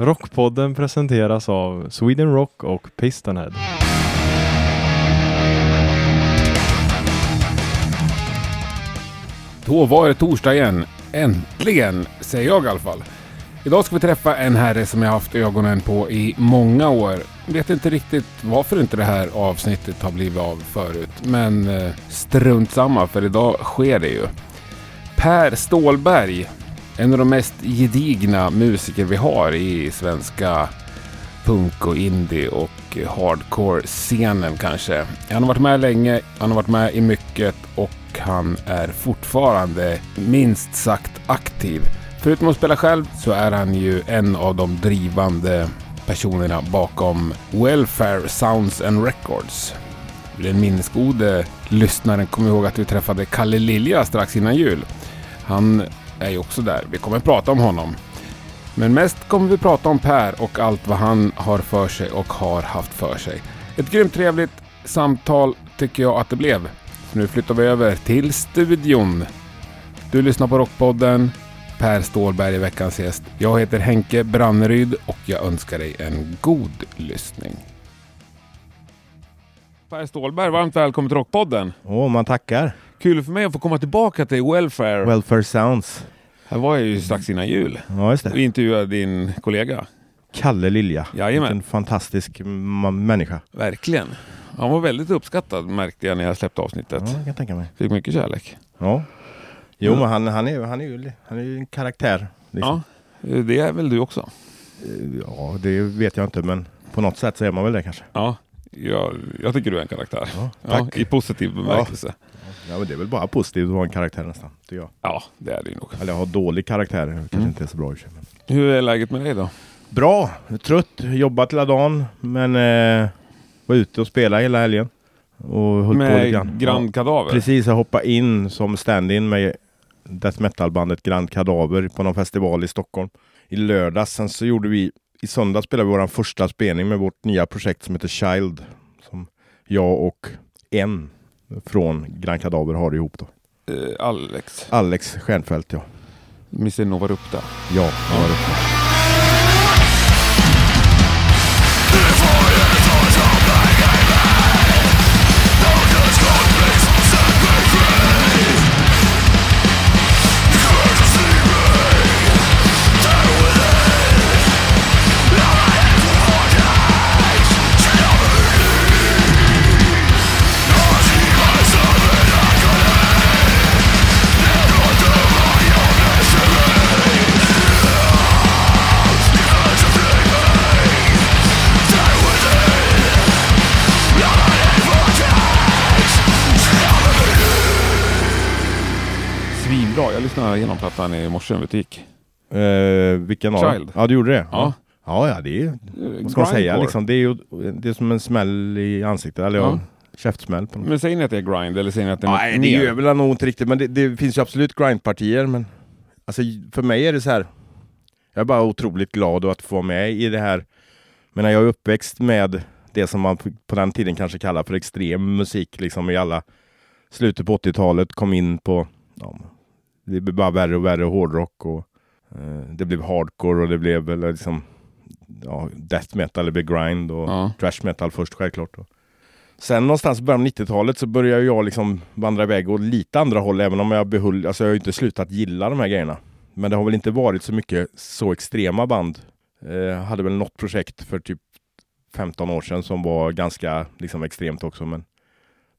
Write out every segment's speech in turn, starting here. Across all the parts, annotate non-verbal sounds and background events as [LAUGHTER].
Rockpodden presenteras av Sweden Rock och Pistonhead. Då var det torsdag igen. Äntligen, säger jag i alla fall. Idag ska vi träffa en herre som jag haft ögonen på i många år. Vet inte riktigt varför inte det här avsnittet har blivit av förut. Men eh, strunt samma, för idag sker det ju. Per Stålberg, en av de mest gedigna musiker vi har i svenska punk och indie och hardcore-scenen kanske. Han har varit med länge, han har varit med i mycket och han är fortfarande minst sagt aktiv. Förutom att spela själv så är han ju en av de drivande personerna bakom Welfare Sounds and Records. Den minnesgode lyssnaren kommer ihåg att vi träffade Kalle Lilja strax innan jul. Han är ju också där. Vi kommer prata om honom. Men mest kommer vi prata om Per och allt vad han har för sig och har haft för sig. Ett grymt trevligt samtal tycker jag att det blev. Så nu flyttar vi över till studion. Du lyssnar på Rockpodden. Per Stålberg är veckans gäst. Jag heter Henke Branneryd och jag önskar dig en god lyssning. Per Stålberg, varmt välkommen till Rockpodden. Åh, man tackar. Kul för mig att få komma tillbaka till Welfare. Welfare Sounds. Här var jag ju strax innan jul. Ja, just Vi det. intervjuade din kollega. Kalle Lilja. Jajamän. En fantastisk människa. Verkligen. Han var väldigt uppskattad märkte jag när jag släppte avsnittet. Ja, jag kan tänka mig. Fick mycket kärlek. Ja. Jo, Ja. men han, han, är, han, är ju, han är ju en karaktär. Liksom. Ja, det är väl du också? Ja. det vet jag inte, men på något sätt så är man väl det kanske. Ja, jag, jag tycker du är en karaktär. Ja, Ja, tack. I positiv bemärkelse. Ja, men det är väl bara positivt att vara en karaktär nästan, tycker jag. Ja, det är det nog. Eller ha dålig karaktär kanske Mm. inte är så bra i och men- Hur är läget med dig då? Bra, trött, jobbat hela dagen, men eh, var ute och spelade hela helgen. Och höll på lite med grann. Grand Kadaver? Precis, jag hoppade in som stand-in med death metal-bandet Grand Kadaver på någon festival i Stockholm i lördags. Sen så gjorde vi, i söndag spelade vi vår första spelning med vårt nya projekt som heter Child. Som jag och en från Grand Kadaver har ihop då. Eh, Alex, Alex Stjernfeldt, ja. Mr Novarupta. Ja, han lyssnade igenom plattan i morse i en butik. Eh, vilken av? Child. Ja, du gjorde det? Ja. Ja, ja, det är Eh, vad ska man säga liksom? Det är ju det är som en smäll i ansiktet, eller Ja. käftsmäll på något Men säger ni att det är grind eller säger ni att det är Nej, det gör väl nog inte riktigt, men det, det finns ju absolut grindpartier. Men alltså, för mig är det så här. Jag är bara otroligt glad att få vara med i det här. Men jag är uppväxt med det som man på den tiden kanske kallar för extrem musik. Liksom i alla slutet på 80-talet kom in på ja, det blev bara värre och värre hårdrock och eh, det blev hardcore och det blev väl liksom ja, death metal, det blev grind och Ja. trash metal först självklart. Då. Sen någonstans i början av 90-talet så började jag liksom vandra iväg åt lite andra håll, även om jag behöll, alltså jag har ju inte slutat gilla de här grejerna. Men det har väl inte varit så mycket så extrema band. Eh, Jag hade väl något projekt för typ 15 år sedan som var ganska liksom extremt också. Men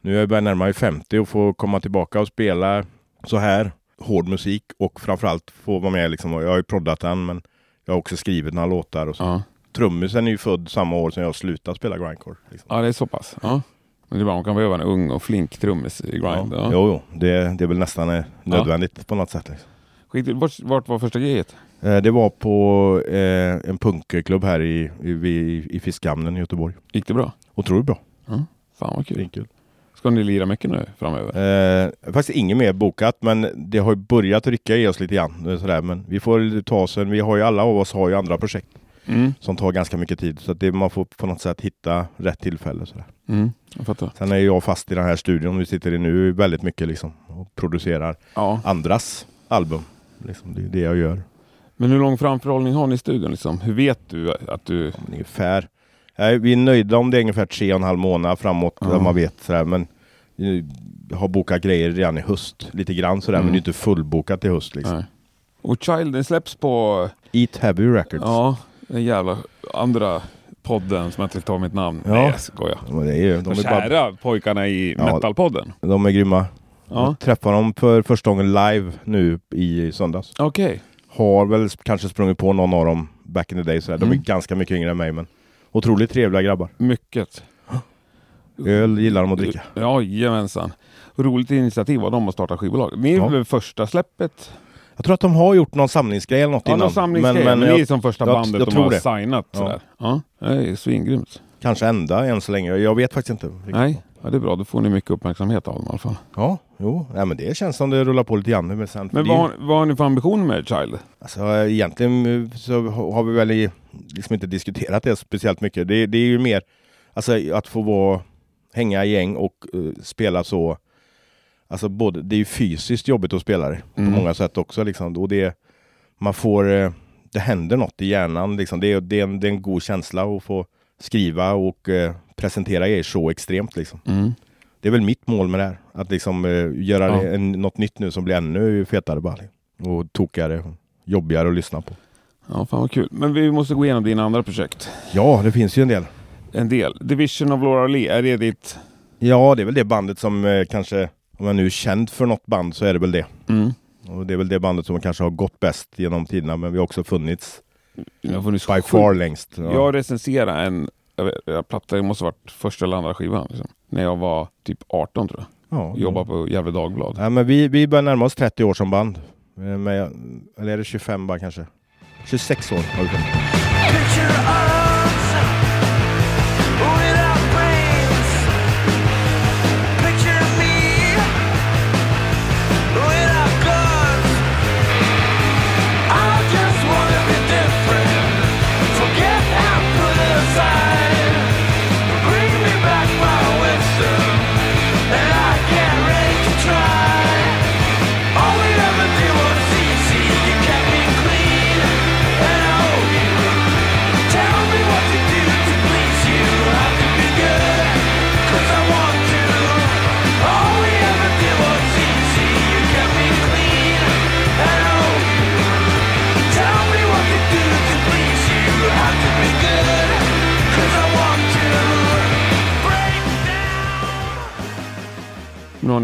nu är jag börjat närma mig 50 och få komma tillbaka och spela så här hård musik och framförallt få vara med liksom. Jag har ju proddat den men jag har också skrivit några låtar och så. Ja. Trummisen är ju född samma år som jag slutade spela grindcore. Liksom. ja, det är så pass. Ja. Men det är bra, man kan behöva en ung och flink trummis i grind. Ja. Ja. Jo, jo. Det, det är väl nästan eh, nödvändigt på något sätt. Liksom. Skit, vart, vart var första giget? Eh, det var på eh, en punkklubb här i, i, i, i Fiskhamnen i Göteborg. Gick det bra? Otroligt bra. Fan vad kul. Svinkul. Ska ni lira mycket nu framöver? Eh, faktiskt inget mer bokat, men det har ju börjat rycka i oss lite grann. eh, Sådär. Men vi får ta sen. Vi har ju alla av oss har ju andra projekt Mm. som tar ganska mycket tid. Så det, man får på något sätt hitta rätt tillfälle. Sådär. Mm. Sen är jag fast i den här studion vi sitter i nu väldigt mycket liksom och producerar Ja. andras album. Liksom, det är det jag gör. Men hur lång framförhållning har ni i studion? Liksom? Hur vet du att du... ungefär. Nej, vi är nöjda om det är ungefär tre och en halv månad framåt, där man vet sådär. Men vi har bokat grejer redan i höst, lite grann sådär, Mm. men det är inte fullbokat i höst liksom. Nej. Och Child, den släpps på... Eat Heavy Records. Ja, den jävla andra podden som jag inte vill ta mitt namn. Ja. Nej, jag skojar. Det är ju, de, De är bara, kära pojkarna i Ja. metalpodden. de är grymma. Ja, Jag träffade dem för första gången live nu i söndags. okej. Har väl kanske sprungit på någon av dem back in the day. Sådär. De är Mm. ganska mycket yngre än mig, men otroligt trevliga grabbar. Mycket. Öl gillar de att dricka. Ja, jajamensan. Roligt initiativ av dem att starta skivbolag. Ni är Ja. väl första släppet? Jag tror att de har gjort någon samlingsgrej eller något Ja, innan. samlingsgrej. Men, jag- ni är som första jag- bandet jag de tror har det. signat. Ja. Sådär. Ja. det är svingrymt. Kanske enda än så länge. Jag vet faktiskt inte. Nej, ja, det är bra. Då får ni mycket uppmärksamhet av dem i alla fall. Ja, jo. Nej, men det känns som det rullar på lite grann. Men, sen, Men det, vad, vad har ni för ambition med Child? alltså, egentligen eh, så har vi väl i- liksom inte diskuterat det speciellt mycket. Det, det är ju mer alltså, att få vara, hänga i gäng och eh, spela så. Alltså, både, det är ju fysiskt jobbigt att spela det Mm. på många sätt också. Liksom. Och det, man får, eh, det händer något i hjärnan. Liksom. Det, är, det, är en, det är en god känsla att få skriva och eh, presentera er så extremt. Liksom. Mm. Det är väl mitt mål med det här. Att liksom eh, göra Ja. en, något nytt nu som blir ännu fetare bara. Och tokigare. och Jobbigare att lyssna på. Ja, fan vad kul. Men vi måste gå igenom dina andra projekt. Ja, det finns ju en del. En del. Division of Laura Lee, är det ditt... Ja, det är väl det bandet som eh, kanske, om jag nu är känd för något band så är det väl det. Mm. Och det är väl det bandet som kanske har gått bäst genom tiderna, men vi har också funnits Jag har funnits by sjukt- far längst. Ja. Jag recenserade en jag vet, jag platta, det måste varit första eller andra skivan. Liksom. När jag var typ 18 tror jag. ja, Jobbade på Gefle Dagblad. Ja, men vi, vi börjar närma oss 30 år som band. Eh, Med, eller är det 25 bara kanske? 26 år har vi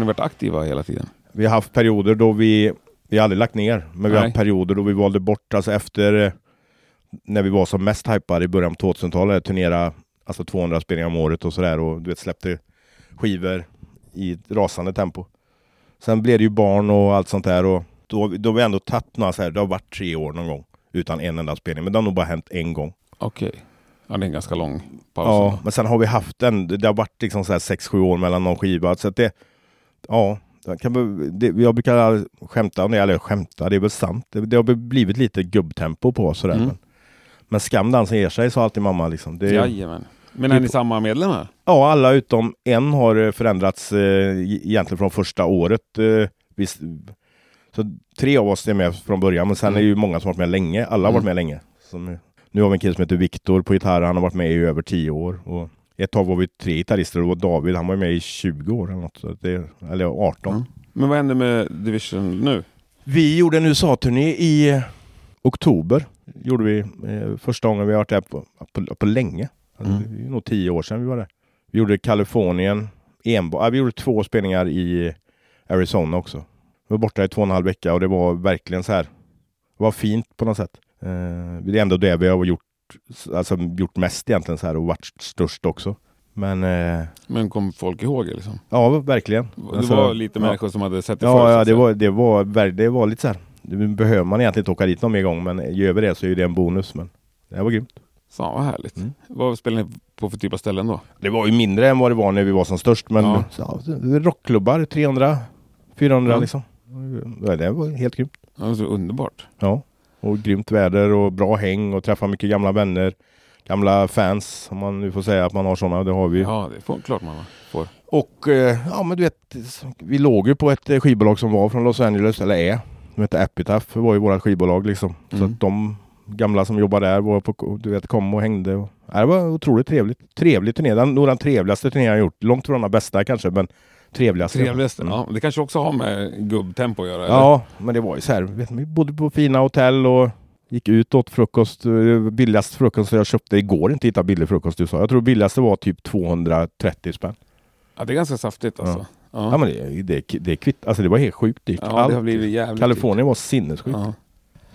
Ni varit aktiva hela tiden. Vi har haft perioder då vi, vi har aldrig lagt ner, men vi har haft perioder då vi valde bort, alltså efter eh, när vi var som mest hypade i början på 2000-talet, turnera alltså 200 spelningar om året och sådär och du vet släppte skivor i ett rasande tempo. Sen blev det ju barn och allt sånt där och då, då har vi ändå tagit några så här, det har varit tre år någon gång utan en enda spelning, men det har nog bara hänt en gång. Okej. Ja, det är en ganska lång paus. Ja, men sen har vi haft en, det har varit liksom så här 6-7 år mellan någon skiva. Så att det, ja, det jag brukar skämta om det, eller skämta, det är väl sant. Det, det har blivit lite gubbtempo på oss sådär. Mm. Men, men skam den som ger sig, sa alltid mamma. Liksom. Det, Jajamän. Men är ni samma medlemmar? ja, alla utom en har eh, förändrats eh, e- egentligen från första året. Eh, visst, så tre av oss är med från början, men sen Mm. är det ju många som har varit med länge. Alla har varit Mm. med länge. Som, nu har vi en kille som heter Viktor på gitarr, han har varit med i över tio år. Och ett tag var vi tre gitarrister och David, han var med i 20 år eller något. Så det, eller 18. Mm. Men vad händer med Division nu? Vi gjorde en USA-turné i oktober. Gjorde vi eh, första gången vi har varit där på, på, på länge. Alltså, Mm. Det är nog tio år sedan vi var där. Vi gjorde Kalifornien enbart. Ja, vi gjorde två spelningar i Arizona också. Vi var borta i två och en halv vecka och det var verkligen så här. Det var fint på något sätt. Eh, det är ändå det vi har gjort, alltså, gjort mest egentligen så här och varit störst också. Men eh, Men kommer folk ihåg det liksom? ja, verkligen. Det Alltså, var lite ja. människor som hade sett det Ja, ja att det, var, det, var, det var lite så här. Nu behöver man egentligen inte åka dit någon mer gång, men gör vi det så är det en bonus. Men det var grymt. Fan vad härligt. Mm. Vad spelar ni på för typ av ställen då? Det var ju mindre än vad det var när vi var som störst, men Ja. ja. rockklubbar 300, 400 Ja. liksom. Ja, Det var helt grymt. Det var så underbart. Ja, och grymt väder och bra häng och träffa mycket gamla vänner. Gamla fans, om man nu får säga att man har sådana. Det har vi. Ja, det får, klart man får. Och eh, ja, men du vet, vi låg ju på ett eh, skivbolag som var från Los Angeles, eller är. som heter Epitaph var ju våra skivbolag liksom. Så Mm. att de gamla som jobbade där var på, du vet, kom och hängde. Och, det var otroligt trevligt. Trevlig turné. Den, nog den trevligaste turnén jag gjort. Långt från den bästa kanske, men trevligaste. Trevligaste. Mm. Ja, det kanske också har med gubbtempo att göra? eller? Ja, men det var ju så här. Vi bodde på fina hotell och gick ut åt frukost. eh, Billigast frukost jag köpte igår inte hitta billig frukost du sa. Jag tror billigaste var typ 230 spänn. Ja, det är ganska saftigt alltså. Ja, Ja, men det, det, det, är kvitt. Alltså det var helt sjukt dyrt. Ja, det Allt. har blivit jävligt Kalifornien var sinnessjukt. Ja.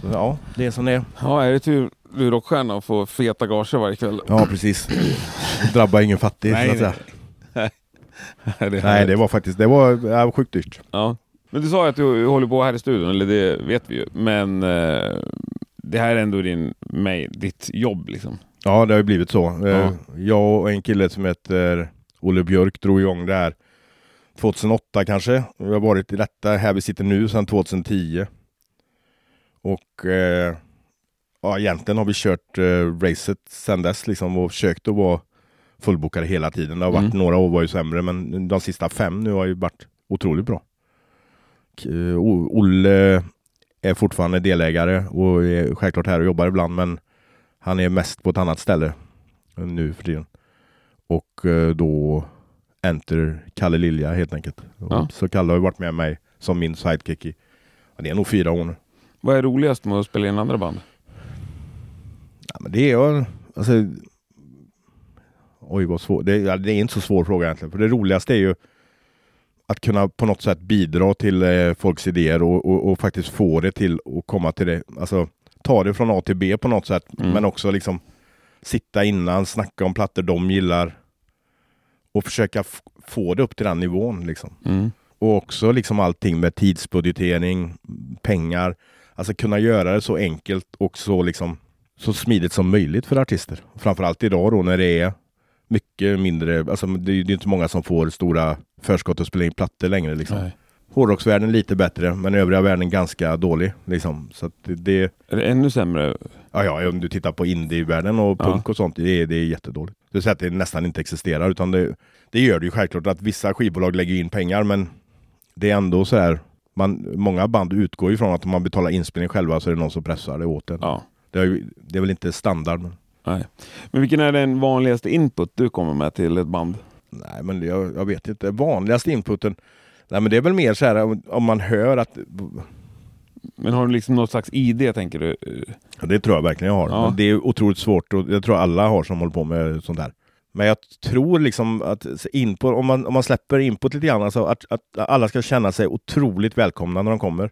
Så, Ja, det är som det är. ja, är det tur du är rockstjärna och får feta gager varje kväll? Ja, precis. Det drabbar ingen fattig. Nej, säga. [LAUGHS] [LAUGHS] det Nej, det var faktiskt det var, det var sjukt dyrt. Ja. Men du sa att du håller på här i studion, eller det vet vi ju. Men eh, det här är ändå din, mig, ditt jobb liksom. Ja, det har ju blivit så. Ja. Eh, Jag och en kille som heter Olle Björk drog igång det här 2008 kanske. Vi har varit i detta här vi sitter nu sedan 2010. Och eh, ja, egentligen har vi kört eh, racet sedan dess liksom och försökt att vara fullbokade hela tiden. Det har varit Mm. några år var ju sämre men de sista fem nu har ju varit otroligt bra. Eh, Olle är fortfarande delägare och är självklart här och jobbar ibland men han är mest på ett annat ställe nu för tiden. Och eh, då enter Kalle Lilja helt enkelt. Ja. Så Kalle har ju varit med mig som min sidekick i, ja, det är nog fyra år nu. Vad är roligast med att spela in andra band? Ja, men det är alltså, Oj vad svårt. Det, ja, det är inte så svår fråga egentligen. För det roligaste är ju att kunna på något sätt bidra till eh, folks idéer och, och, och faktiskt få det till att komma till det. Alltså ta det från A till B på något sätt. Mm. Men också liksom sitta innan, snacka om plattor de gillar. Och försöka få det upp till den nivån liksom. Mm. Och också liksom allting med tidsbudgetering, pengar. Alltså kunna göra det så enkelt och så liksom så smidigt som möjligt för artister. Framförallt idag då när det är mycket mindre, alltså det är ju inte många som får stora förskott att spela in plattor längre liksom. Nej. Hårdrocksvärlden lite bättre, men övriga världen ganska dålig liksom. Så det, det Är det ännu sämre? ja, ja, om du tittar på indievärlden och Ja. punk och sånt, det är, det är jättedåligt. Du säger att det nästan inte existerar, utan det, det gör det ju självklart att vissa skivbolag lägger in pengar, men det är ändå så här, man, många band utgår ifrån att om man betalar inspelning själva så är det någon som pressar det åt en. Ja. Det, är, ju- det är väl inte standard, men Nej. Men vilken är den vanligaste input du kommer med till ett band? nej, men jag, jag vet inte. Vanligaste inputen, nej men det är väl mer så här om, om man hör att, Men har du liksom något slags ID tänker du? ja, det tror jag verkligen jag har, Ja. det är otroligt svårt och jag tror alla har som håller på med sånt här. Men jag tror liksom att input, om, man, om man släpper input lite grann, alltså att, att alla ska känna sig otroligt välkomna när de kommer.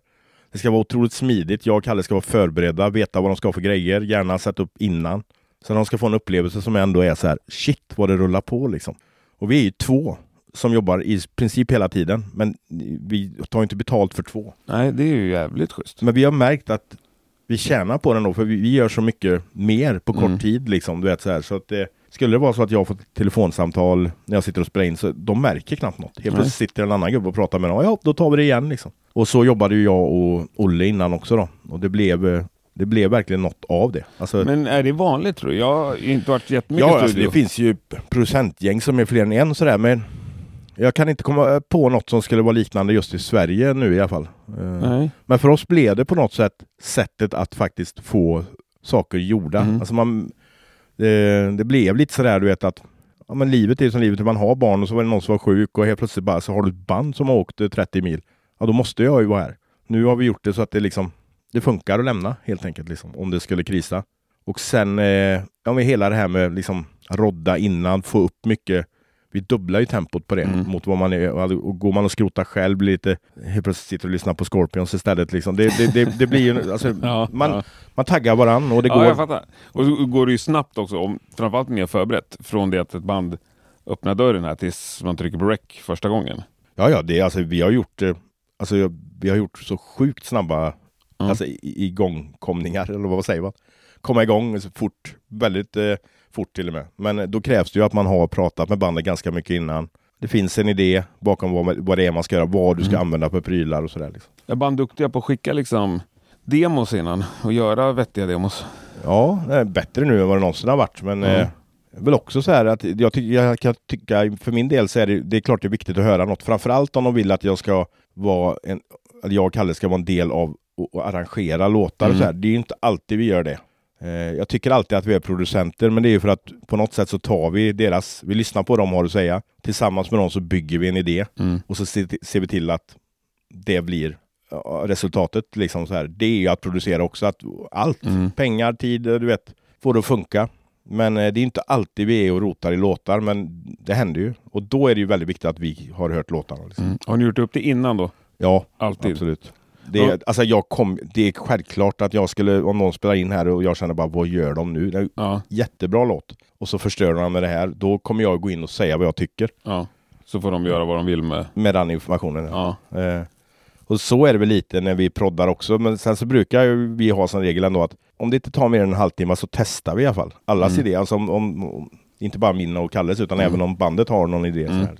Det ska vara otroligt smidigt. Jag och Kalle ska vara förberedda, veta vad de ska ha för grejer, gärna sätta upp innan. Så de ska få en upplevelse som ändå är så här, shit vad det rullar på liksom. Och vi är ju två som jobbar i princip hela tiden, men vi tar inte betalt för två. Nej, det är ju jävligt schysst. Men vi har märkt att vi tjänar på den då, för vi, vi gör så mycket mer på kort Mm. tid. Liksom, du vet, så här, så att det, skulle det vara så att jag får ett telefonsamtal när jag sitter och spelar in, så de märker knappt något. Helt plötsligt sitter en annan gubbe och pratar med dem. Ja, då tar vi det igen. Liksom. Och så jobbade ju jag och Olle innan också då. Och det blev, eh, det blev verkligen något av det. Alltså, Men är det vanligt tror du? Jag har inte varit jättemycket ja, alltså, studio. det finns ju producentgäng som är fler än en sådär, men jag kan inte komma på något som skulle vara liknande just i Sverige nu i alla fall. Eh, Nej. men för oss blev det på något sätt sättet att faktiskt få saker gjorda. Mm. Alltså man, det, det blev lite sådär du vet att ja, men livet är som livet, man har barn och så var det någon som var sjuk och helt plötsligt bara så har du ett band som har åkt eh, 30 mil. Ja då måste jag ju vara här. Nu har vi gjort det så att det liksom det funkar att lämna helt enkelt liksom, om det skulle krisa. Och sen eh, ja, med hela det här med liksom rodda innan, få upp mycket vi dubblar ju tempot på det Mm. mot vad man är. Och går man och skrotar själv blir lite... Helt plötsligt sitter och lyssnar på Scorpions istället. Liksom. Det, det, det, det blir ju... Alltså, [LAUGHS] Ja, man, ja. man taggar varann och det ja, går... jag fattar. Och så går det ju snabbt också, om, framförallt mer förberett, från det att ett band öppnar dörren här tills man trycker på rec första gången. Ja, ja, det alltså, vi har gjort... eh, Alltså, vi har gjort så sjukt snabba Mm. alltså, igångkomningar, eller vad säger man? Komma igång fort, väldigt eh, fort till och med. Men eh, då krävs det ju att man har pratat med bandet ganska mycket innan. Det finns en idé bakom vad, vad det är man ska göra, vad du ska Mm. använda för prylar och sådär. Liksom. Är band duktiga på att skicka liksom demos innan och göra vettiga demos? Ja, det är bättre nu än vad det någonsin har varit. Men Mm. eh, väl också så här att jag, ty- jag kan tycka, för min del så är det, det är klart det är viktigt att höra något. Framförallt om de vill att jag ska vara en, att jag och Kalle ska vara en del av och, och arrangera låtar och Mm. så här. Det är ju inte alltid vi gör det. Eh, jag tycker alltid att vi är producenter, men det är ju för att på något sätt så tar vi deras, vi lyssnar på vad de har att säga. Tillsammans med dem så bygger vi en idé Mm. och så ser, ser vi till att det blir resultatet. Liksom så här. Det är ju att producera också, att allt, Mm. pengar, tid, du vet, får det att funka. Men eh, det är inte alltid vi är och rotar i låtar, men det händer ju. Och då är det ju väldigt viktigt att vi har hört låtarna. Liksom. Mm. Har ni gjort upp det innan då? Ja, Alltid? absolut. Det är, Ja. alltså jag kom, det är självklart att jag skulle, om någon spelar in här och jag känner bara, vad gör de nu? Det är Ja. jättebra låt. Och så förstör de med det här. Då kommer jag gå in och säga vad jag tycker ja. Så får de göra vad de vill med... med den informationen. Ja. Eh, och så är det väl lite när vi proddar också. Men sen så brukar vi ha som regel ändå att om det inte tar mer än en halvtimme så testar vi i alla fall. Allas Mm. idé. Alltså om, om, inte bara min och Kalles utan Mm. även om bandet har någon idé. Mm. Så här.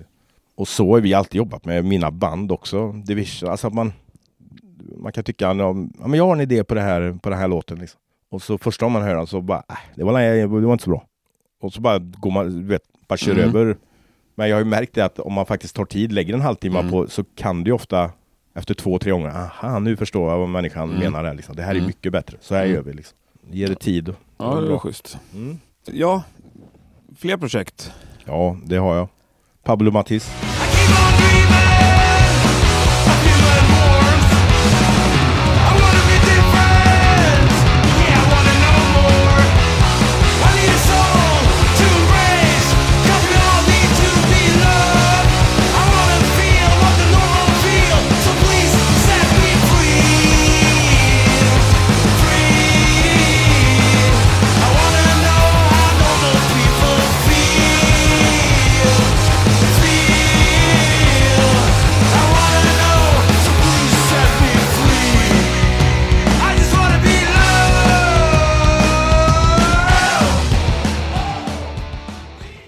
Och så har vi alltid jobbat med mina band också. Division. Alltså att man, man kan tycka ja, men jag har en idé på, det här, på den här låten. Liksom. Och så första gången man hör den så bara, äh, det, var, det var inte så bra. Och så bara går man, du vet, bara kör Mm. över. Men jag har ju märkt det att om man faktiskt tar tid, lägger en halvtimme Mm. på, så kan det ju ofta efter två, tre gånger, aha, nu förstår jag vad människan Mm. menar här. Liksom. Det här är Mm. mycket bättre. Så här Mm. gör vi. Liksom. Ge det tid. Ja, det är schysst. Mm. Ja, fler projekt. Ja, det har jag. Pablo Mattis.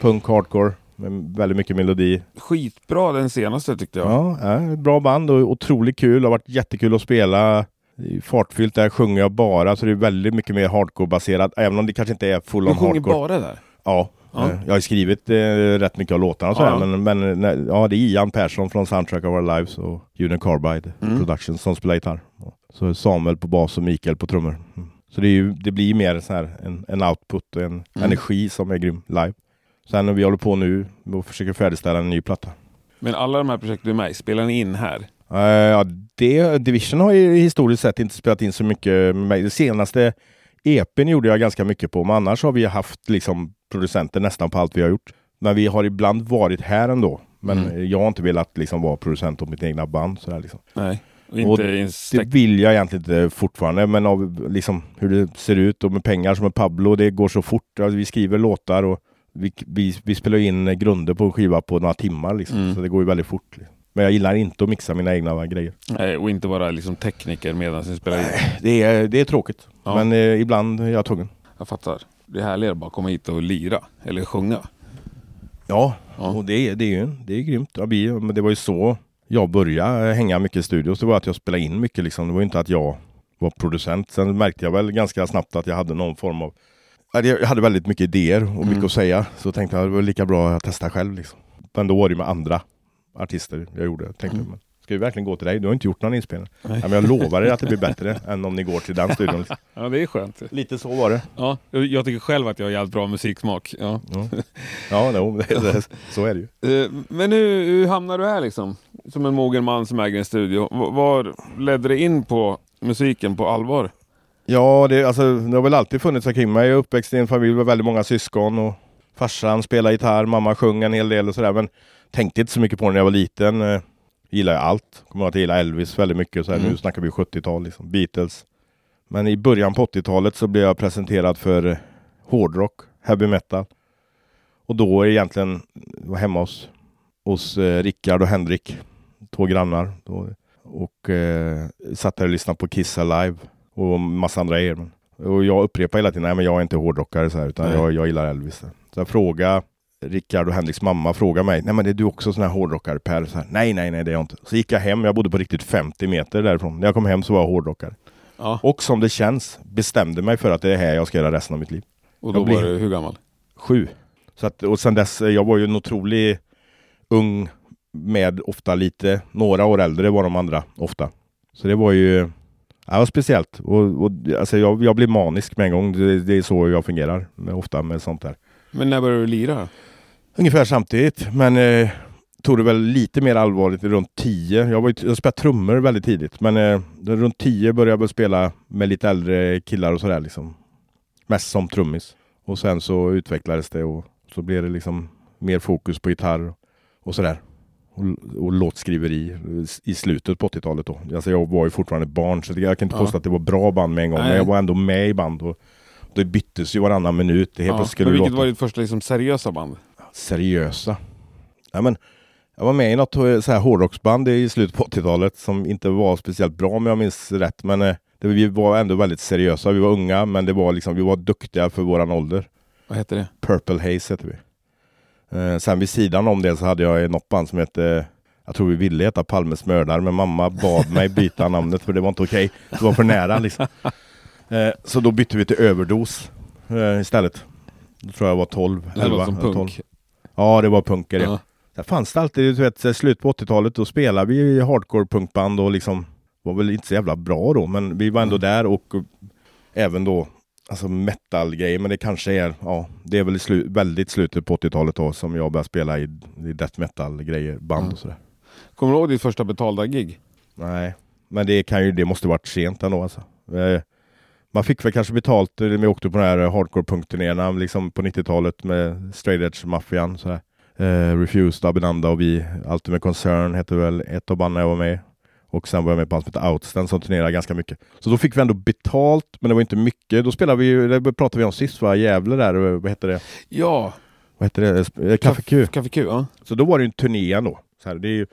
Punk hardcore. Med väldigt mycket melodi. Skitbra den senaste tyckte jag. Ja, ja, bra band och otroligt kul. Det har varit jättekul att spela. Fartfyllt, där sjunger jag bara. Så det är väldigt mycket mer hardcore-baserat. Även om det kanske inte är full Du on sjunger hardcore. bara där? Ja, Ja. eh, jag har skrivit eh, rätt mycket av låtarna så Ja, här, men, men nej, ja, det är Ian Persson från Soundtrack of Our Lives och Union Carbide Mm. Productions som spelar gitarr. Så Samuel på bas och Mikael på trummor. Mm. Så det, ju, det blir mer så här en, en output och en Mm. energi som är grym live. Sen när vi håller på nu och försöker färdigställa en ny platta. Men alla de här projekten du är med i, spelar ni in här? Eh, ja, det, Division har ju historiskt sett inte spelat in så mycket med mig. Det senaste EPn gjorde jag ganska mycket på, men annars har vi haft liksom producenter nästan på allt vi har gjort. Men vi har ibland varit här ändå. Men Mm. jag har inte velat liksom vara producent åt mitt egna band. Sådär liksom. Nej. Och Och inte en Det vill jag egentligen inte fortfarande, men av liksom hur det ser ut och med pengar som är Pablo, det går så fort. Alltså, vi skriver låtar och vi, vi, vi spelar in grunder på en skiva på några timmar. Liksom. Mm. Så det går ju väldigt fort. Liksom. Men jag gillar inte att mixa mina egna grejer. Nej, och inte vara liksom tekniker medan ni spelar in. Det är, det är tråkigt, Ja. men eh, ibland är jag tvungen. Jag fattar. Det är härligare att bara komma hit och lira. Eller sjunga. Ja, Ja. och det, är- det är ju det är grymt. Ja, vi, men det var ju så jag började hänga mycket i studios. Det var att jag spelade in mycket. Liksom. Det var ju inte att jag var producent. Sen märkte jag väl ganska snabbt att jag hade någon form av... Jag hade väldigt mycket idéer och mycket Mm. att säga. Så tänkte jag det var lika bra att testa själv. Liksom. Men då var det med andra artister jag gjorde. Jag tänkte, Mm. men, ska vi verkligen gå till dig? Du har inte gjort någon inspelning. Nej. Ja, men jag lovar er att det blir bättre [LAUGHS] än om ni går till den studion. Liksom. [LAUGHS] Ja, det är skönt. Lite så var det. Ja, jag tycker själv att jag har jävligt bra musiksmak. Ja. Ja, ja no, så är det ju. [LAUGHS] Eh, Men hur, hur hamnar du här liksom? Som en mogen man som äger en studio. Var ledde det in på musiken på allvar? Ja, det, alltså, det har väl alltid funnits omkring mig. Jag är uppväxt i en familj med väldigt många syskon och farsan spelar gitarr, mamma sjöng en hel del och sådär. Men tänkte inte så mycket på det när jag var liten. Eh, gillar jag allt. Kommer att jag gillar Elvis väldigt mycket. Så här, Mm. Nu snackar vi 70-tal, liksom. Beatles. Men i början på 80-talet så blev jag presenterad för eh, hårdrock, heavy metal. Och då är egentligen, var hemma hos, hos eh, Rickard och Henrik, två grannar. Då, och eh, satt där och lyssnade på Kiss Alive och massa andra er. Och jag upprepar hela tiden, nej men jag är inte hårdrockare så här, utan Nej. jag, jag gillar Elvis. Så jag frågade Rickard och Henriks mamma frågade mig, nej men är du också sån här hårdrockare Per? Så här, nej, nej, nej det är jag inte. Så gick jag hem, jag bodde på riktigt 50 meter därifrån. När jag kom hem så var jag hårdrockare. Ja. Och som det känns, bestämde mig för att det är här jag ska göra resten av mitt liv. Och då jag var du hur gammal? Sju. Så att, och sen dess, eh, jag var ju en otrolig ung med ofta lite, några år äldre var de andra ofta. Så det var ju, Ja, det var speciellt. Och, och, alltså jag, jag blir manisk med en gång. Det, det är så jag fungerar med, ofta med sånt där. Men när började du lira? Ungefär samtidigt, men eh, tog det väl lite mer allvarligt runt 10. Jag, var jag spelade trummor väldigt tidigt, men eh, runt 10 började jag väl spela med lite äldre killar och sådär liksom. Mest som trummis. Och sen så utvecklades det och så blev det liksom mer fokus på gitarr och sådär. Och, och låtskriveri i slutet på 80-talet då. Alltså jag var ju fortfarande barn så jag kan inte Ja. påstå att det var bra band med en gång. Nej. Men jag var ändå med i band och det byttes ju varannan minut. Det helt Ja. skulle Men vilket låta var ditt första liksom, seriösa band? seriösa. Ja, men, jag var med i något eh, så här hårdrocksband i slutet på 80-talet som inte var speciellt bra om jag minns rätt. Men eh, det, vi var ändå väldigt seriösa. Vi var unga men det var liksom, vi var duktiga för våran ålder. Vad hette det? Purple Haze hette vi. Eh, sen vid sidan om det så hade jag något band som hette jag tror vi ville heta Palmes mördare men mamma bad mig byta namnet för det var inte okej. Det var för nära liksom. Eh, så då bytte vi till Överdos eh, istället. Då tror jag var 12, Det 11, låter som eller 12. punk. Ja, det var punker ja. Ja. Där fanns det alltid, du vet, i slutet på 80-talet, då spelade vi hardcore punkband och liksom var väl inte så jävla bra då, men vi var ändå där och eh, även då alltså metal-grejer, men det kanske är, ja, det är väl slu, väldigt slutet på 80-talet då som jag började spela i, i death metal-grejer, band Mm. och sådär. Kommer du ihåg ditt första betalda gig? Nej, men det kan ju, det måste varit sent ändå alltså. Eh, Man fick väl kanske betalt, eh, vi åkte på de här hardcore punkturnéerna liksom på 90-talet med Straight Edge Maffian sådär. Eh, Refused, Abinanda och vi, Ultimate Concern hette väl ett av banden jag var med. Och sen var jag med på band som heter Outstand som turnerade ganska mycket. Så då fick vi ändå betalt, men det var inte mycket. Då spelade vi ju, det pratade vi om sist va, Gävle där, eh, vad hette det? Ja, Vad hette det? Eh, Café Q. Café Q. Ja. Så då var det ju en turné ändå. Så här, det är ju,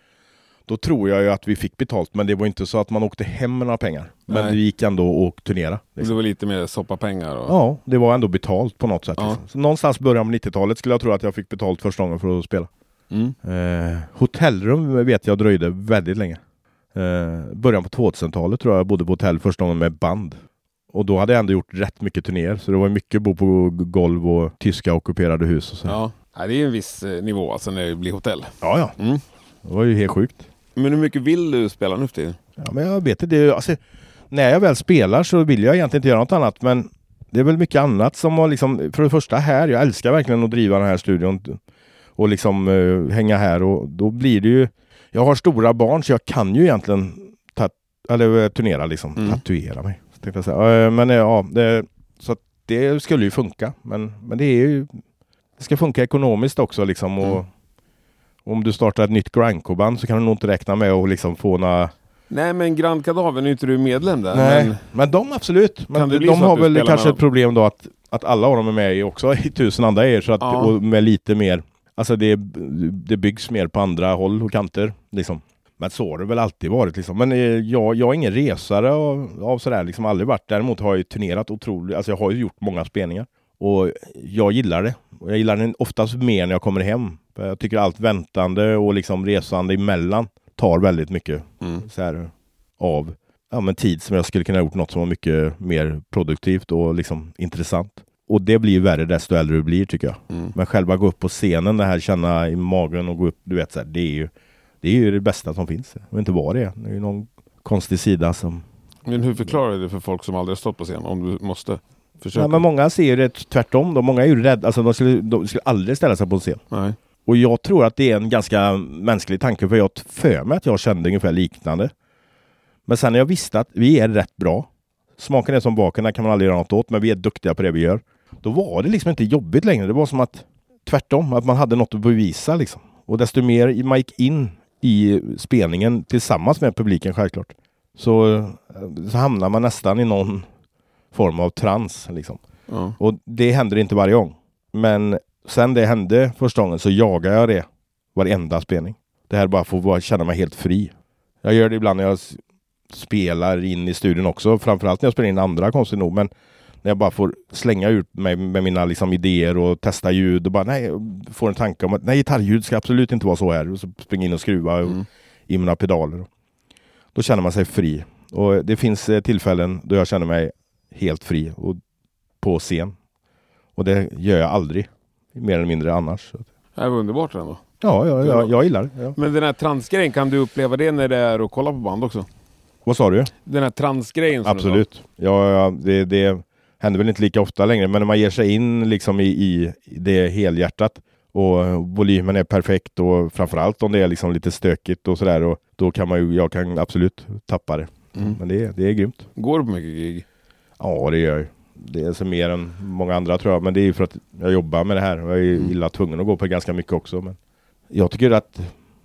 då tror jag ju att vi fick betalt, men det var inte så att man åkte hem med några pengar. Men Nej. det gick ändå att turnera. Det Liksom. var lite mer soppapengar. Och... Ja, det var ändå betalt på något sätt. Ja. Liksom. Så någonstans början av 90-talet skulle jag tro att jag fick betalt första gången för att spela. Mm. Eh, hotellrum vet jag dröjde väldigt länge. Eh, början på 2000-talet tror jag jag bodde på hotell första gången med band. Och då hade jag ändå gjort rätt mycket turnéer. Så det var mycket bo på golv och tyska ockuperade hus och så. Ja, Ja. Ja, det är en viss eh, nivå alltså när det blir hotell. ja. Mm. Det var ju helt sjukt. Men hur mycket vill du spela nu för tiden? Ja, men jag vet inte. Det, är- alltså, när jag väl spelar så vill jag egentligen inte göra något annat. Men det är väl mycket annat som har liksom, för det första här, jag älskar verkligen att driva den här studion och liksom eh, hänga här och då blir det ju, jag har stora barn så jag kan ju egentligen eller, eh, turnera liksom, Mm. tatuera mig. tänkte jag säga. Eh, Men eh, ja, det, så det skulle ju funka. Men, men det är ju, det ska funka ekonomiskt också liksom. Och, Mm. om du startar ett nytt grindcore-band så kan du nog inte räkna med att liksom få några Nej, men Grand Kadaver, nu är inte du medlem där. Nej, Men men, de absolut. Men de att har väl kanske ett problem då att, att alla av dem är med i också [LAUGHS] i tusen andra er så att, Ja. och med lite mer, alltså det, det byggs mer på andra håll och kanter liksom. Men så har det väl alltid varit liksom. Men eh, jag, jag är ingen resare av, av sådär, liksom aldrig varit. Däremot har jag ju turnerat otroligt, alltså jag har ju gjort många spelningar. Och jag gillar det. Och jag gillar det oftast mer när jag kommer hem. Jag tycker allt väntande och liksom resande emellan tar väldigt mycket Mm. så här, av ja, men tid som jag skulle kunna ha gjort något som var mycket mer produktivt och liksom intressant. Och det blir ju värre desto äldre du blir tycker jag. Mm. Men själva gå upp på scenen, det här känna i magen och gå upp, du vet så här, det är ju det är ju det bästa som finns. Jag vet inte vad det är. Det är ju någon konstig sida som... Men hur förklarar du det för folk som aldrig har stått på scen? Om du måste försöka? Ja, men många ser ju det tvärtom. De, många är ju rädda. Alltså, de, skulle, de skulle aldrig ställa sig på en scen. Nej. Och jag tror att det är en ganska mänsklig tanke, för jag för mig att jag kände ungefär liknande. Men sen när jag visste att vi är rätt bra, smaken är som baken, där kan man aldrig göra något åt, men vi är duktiga på det vi gör. Då var det liksom inte jobbigt längre. Det var som att tvärtom, att man hade något att bevisa liksom. Och desto mer man gick in i spelningen tillsammans med publiken självklart, så, så hamnar man nästan i någon form av trans. Liksom. Ja. Och det händer inte varje gång. Men sen det hände första gången så jagar jag det varenda spelning. Det här bara får bara känna mig helt fri. Jag gör det ibland när jag spelar in i studion också. Framförallt när jag spelar in andra konstigt nog. Men när jag bara får slänga ut mig med mina liksom, idéer och testa ljud och bara nej, får en tanke om att nej, gitarrljud ska absolut inte vara så här. Och så springa in och skruva Mm. i mina pedaler. Då känner man sig fri. Och det finns eh, tillfällen då jag känner mig helt fri och på scen. Och det gör jag aldrig. Mer eller mindre annars. Det var underbart ändå. Ja, ja, ja jag gillar det. Ja. Men den här transgrejen, kan du uppleva det när det är att kolla på band också? Vad sa du? Den här transgrejen Absolut. Ja, ja det, det händer väl inte lika ofta längre, men när man ger sig in liksom i, i det helhjärtat och volymen är perfekt och framförallt om det är liksom lite stökigt och sådär, och då kan man ju, jag kan absolut tappa det. Mm. Men det, det är grymt. Går du på mycket gig? Ja, det gör jag. Det är så mer än många andra tror jag, men det är ju för att jag jobbar med det här jag är Mm. illa tvungen att gå på ganska mycket också. Men jag tycker att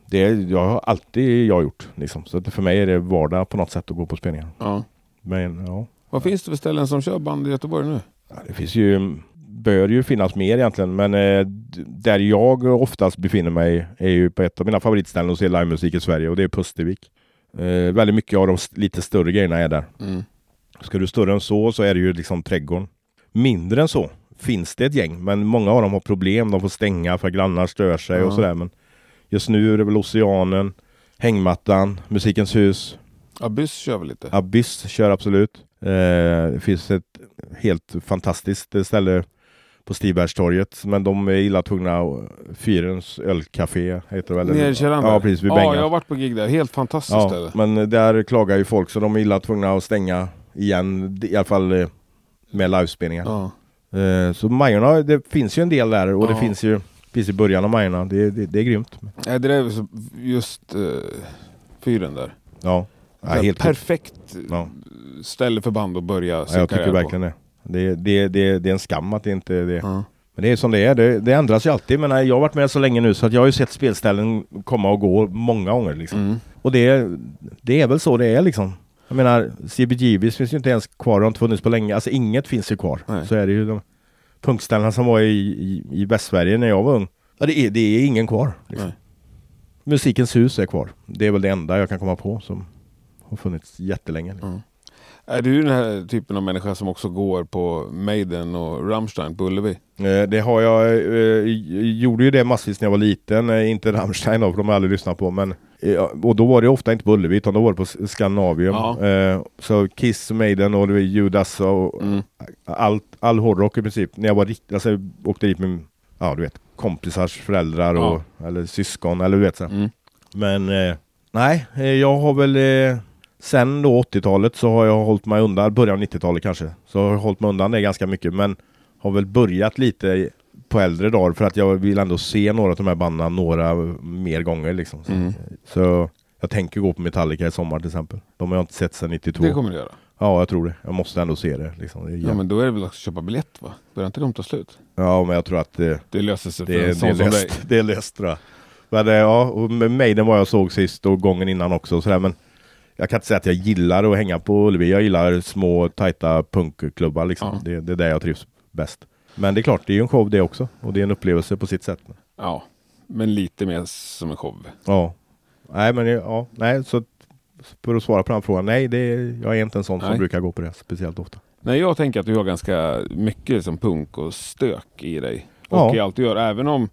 det jag har alltid jag gjort. Liksom. Så att för mig är det vardag på något sätt att gå på spelningar. Ja. Men ja, Vad finns det för ställen som kör band i Göteborg nu? Ja, det finns ju, bör ju finnas mer egentligen, men eh, där jag oftast befinner mig är ju på ett av mina favoritställen att se livemusik i Sverige och det är Pustervik. Eh, väldigt mycket av de lite större grejerna är där. Mm. Ska du större än så så är det ju liksom trädgården. Mindre än så finns det ett gäng, men många av dem har problem. De får stänga för att grannar stör sig Ja. och sådär. Men just nu är det väl Oceanen, Hängmattan, Musikens hus, Abyss kör väl lite? Abyss kör absolut. Eh, det finns ett helt fantastiskt ställe på Stibergstorget, men de är illa tvungna. Fyrens ölcafé heter det väl? Nere i källaren Ja, precis vid Ja, jag har varit på gig där. Helt fantastiskt Ja, ställe. men där klagar ju folk så de är illa tvungna att stänga igen, i alla fall eh, med livespelningar. Ja. Eh, så Majorna, det finns ju en del där och Ja. det finns ju finns i början av Majorna. Det, det, det är grymt. Nej, det är just uh, fyren där. Ja, ja perfekt Ja. ställe för band att börja ja, sin Jag tycker verkligen det. Det, det, det. det är en skam att det inte är det. Ja. Men det är som det är. Det, det ändras ju alltid. Men jag har varit med så länge nu så att jag har ju sett spelställen komma och gå många gånger. Liksom. Mm. Och det, det är väl så det är liksom. Jag menar, CBGBs finns ju inte ens kvar. Det har inte funnits på länge. Alltså inget finns ju kvar. Nej. Så är det ju. De punkställena som var i, i, i Västsverige när jag var ung. Ja, det, är, det är ingen kvar. Liksom. Musikens hus är kvar. Det är väl det enda jag kan komma på som har funnits jättelänge. Ja. Är du den här typen av människa som också går på Maiden och Rammstein på Ullevi? Eh, Det har jag, eh, gjorde ju det massvis när jag var liten, eh, inte Rammstein då, för de har jag aldrig lyssnat på, men eh, och då var det ofta inte på Ullevi, utan då var det på Scandinavium. Ja. Eh, Så Kiss, Maiden och Judas och Mm. allt, all hårdrock i princip. När jag var riktigt, alltså jag åkte dit med, ja du vet, kompisars föräldrar och, eller syskon eller du vet så. Mm. Men eh, nej, jag har väl sen då 80-talet så har jag hållit mig undan, början av 90-talet kanske, så har jag hållit mig undan det ganska mycket men har väl börjat lite på äldre dagar för att jag vill ändå se några av de här banden några mer gånger liksom. Så, Mm. så jag tänker gå på Metallica i sommar till exempel. De har jag inte sett sedan 92. Det kommer du göra. Ja, jag tror det. Jag måste ändå se det. Liksom. Det Ja, men då är det väl också att köpa biljett va? Börjar inte de ta slut? ja, men jag tror att eh, Det löser sig för det, en sån det, är som dig. löst, det är löst tror jag. Men, eh, ja, och med Maiden var jag såg sist och gången innan också. och Sådär, men jag kan inte säga att jag gillar att hänga på Ullevi. Jag gillar små tajta punkklubbar. Liksom. Ja. Det, det är där jag trivs bäst. Men det är klart, det är ju en show det också. Och det är en upplevelse på sitt sätt. Ja, men lite mer som en show. Ja. Nej, men ja, nej, så för att svara på den frågan. Nej, det är, jag är inte en sån Nej. som brukar gå på det speciellt ofta. Nej, jag tänker att du har ganska mycket som punk och stök i dig. Och Ja. i allt du gör. Även om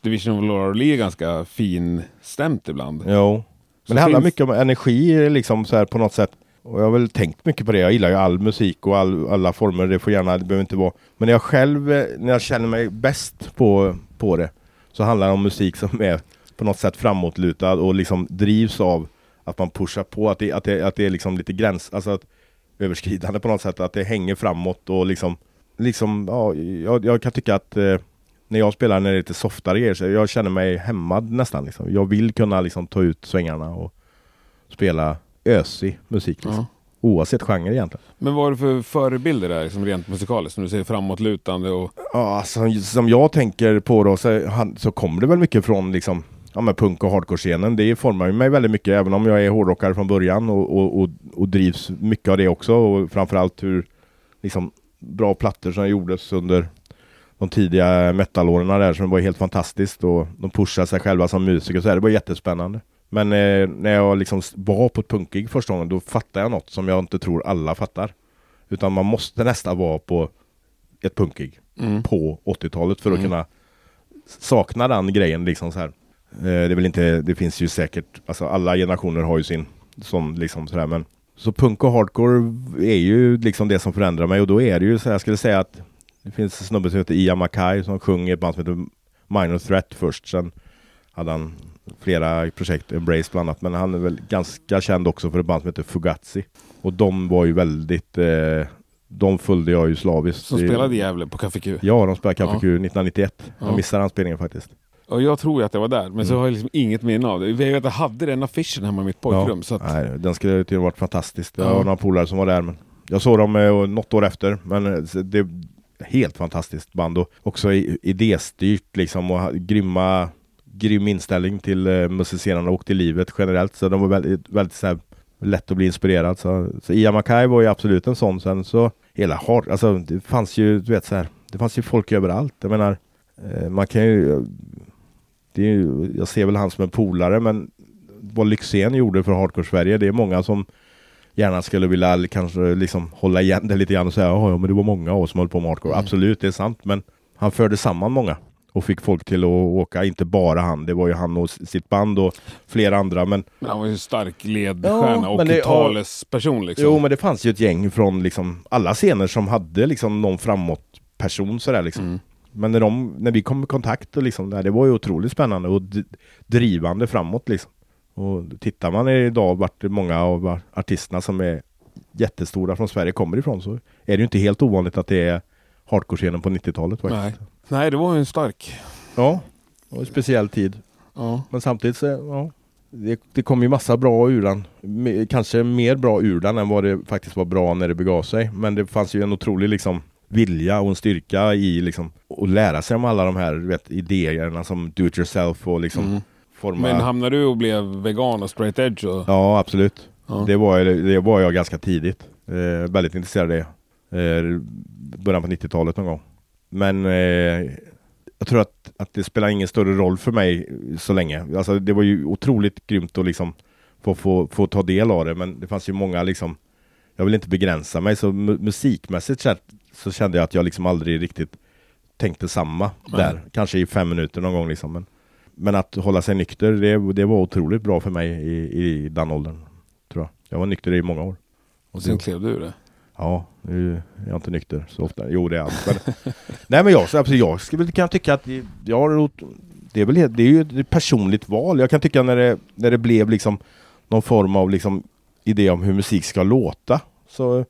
Division of Laurel är ganska finstämt ibland. Jo. Men det handlar finns- mycket om energi liksom så här på något sätt. Och jag har väl tänkt mycket på det. Jag gillar ju all musik och all, alla former. Det får gärna, det behöver inte vara. Men jag själv, eh, när jag känner mig bäst på, på det. Så handlar det om musik som är på något sätt framåtlutad och liksom drivs av att man pushar på. Att det, att det, att det är liksom lite gräns, alltså att överskridande på något sätt. Att det hänger framåt och liksom, liksom ja, jag, jag kan tycka att eh, när jag spelar när det är lite softare grejer, så jag känner mig hämmad nästan. Liksom. Jag vill kunna liksom, ta ut svängarna och spela ösig musik. Liksom. Ja. Oavsett genre egentligen. Men vad är det för förebilder där, som rent musikaliskt? Som du säger framåtlutande och... Ja, som, som jag tänker på då så, han, så kommer det väl mycket från liksom, ja, men punk och hardcore-scenen. Det formar mig väldigt mycket, även om jag är hårdrockare från början och, och, och, och drivs mycket av det också. Och framförallt hur liksom, bra plattor som gjordes under de tidiga metalåren där som var helt fantastiskt och de pushade sig själva som musiker så här. Det var jättespännande. Men eh, när jag liksom var på ett punkgig första gången då fattade jag något som jag inte tror alla fattar. Utan man måste nästan vara på ett punkgig Mm. på 80-talet för att Mm. kunna sakna den grejen liksom så här. Eh, det är väl inte, det finns ju säkert, alltså alla generationer har ju sin som liksom sådär men så punk och hardcore är ju liksom det som förändrar mig och då är det ju så här, jag skulle säga att det finns en snubbe som heter Ian Mackay som sjunger i ett band som heter Minor Threat först. Sen hade han flera projekt, Embrace bland annat. Men han är väl ganska känd också för ett band som heter Fugazi. Och de var ju väldigt, eh, de följde jag ju slaviskt. Som spelade i Gävle på Café Q. Ja, de spelade Café Ja. Q 1991. Ja. Jag missade den spelningen faktiskt. Och jag tror ju att det var där, men så Mm. har jag liksom inget minne av det. Jag vet att jag hade den affischen hemma i mitt pojkrum. Så att, Nej, den skulle ju varit fantastisk. Det Ja. var några polare som var där. Men jag såg dem eh, något år efter. Men eh, så det helt fantastiskt band och också idéstyrt liksom och grymma grym inställning till eh, musicerande och till livet generellt. Så de var väldigt, väldigt så här, lätt att bli inspirerad. Så, så Ian Mackay var ju absolut en sån. Sen så hela hard, alltså det fanns ju, du vet så här, det fanns ju folk överallt. Jag menar, eh, man kan ju, det är ju, jag ser väl han som en polare men vad Lyxzén gjorde för Hardcore-Sverige, det är många som gärna skulle vilja kanske liksom hålla igen det lite grann och säga "Ja, men det var många av oss som höll på med hardcore. Mm. Absolut, det är sant men han förde samman många och fick folk till att åka, inte bara han, det var ju han och sitt band och flera andra men men han var ju en stark ledstjärna Ja, och det- talesperson liksom. Jo men det fanns ju ett gäng från liksom alla scener som hade liksom någon framåt person sådär liksom. Mm. Men när, de, när vi kom i kontakt och liksom, det var ju otroligt spännande och drivande framåt liksom. Och tittar man idag vart många av artisterna som är jättestora från Sverige kommer ifrån så är det ju inte helt ovanligt att det är hardcore-scenen på 90-talet faktiskt. Nej. Nej, det var ju en stark... Ja, det var en speciell tid. Ja. Men samtidigt så, ja. Det, det kom ju massa bra ur den. Kanske mer bra ur den än vad det faktiskt var bra när det begav sig. Men det fanns ju en otrolig liksom vilja och en styrka i liksom att lära sig om alla de här vet, idéerna som do it yourself och liksom Mm. Forma. Men hamnade du och blev vegan och straight edge? Och... Ja, absolut. Ja. Det, var, det var jag ganska tidigt. Eh, väldigt intresserad av det. Eh, början på 90-talet någon gång. Men eh, jag tror att, att det spelar ingen större roll för mig så länge. Alltså, det var ju otroligt grymt att liksom få, få, få ta del av det. Men det fanns ju många liksom Jag vill inte begränsa mig. Så mu- musikmässigt så, så kände jag att jag liksom aldrig riktigt tänkte samma Nej. där. Kanske i fem minuter någon gång liksom. Men, men att hålla sig nykter, det, det var otroligt bra för mig i, i den åldern. Tror jag. jag var nykter i många år. Och sen klev du det? Ja, nu är jag inte nykter så ofta. Jo, det är allt. Men, [LAUGHS] nej, men jag, så- alltså, jag skulle, kan tycka att jag har det är väl det är ju ett personligt val. Jag kan tycka när det, när det blev liksom någon form av liksom idé om hur musik ska låta så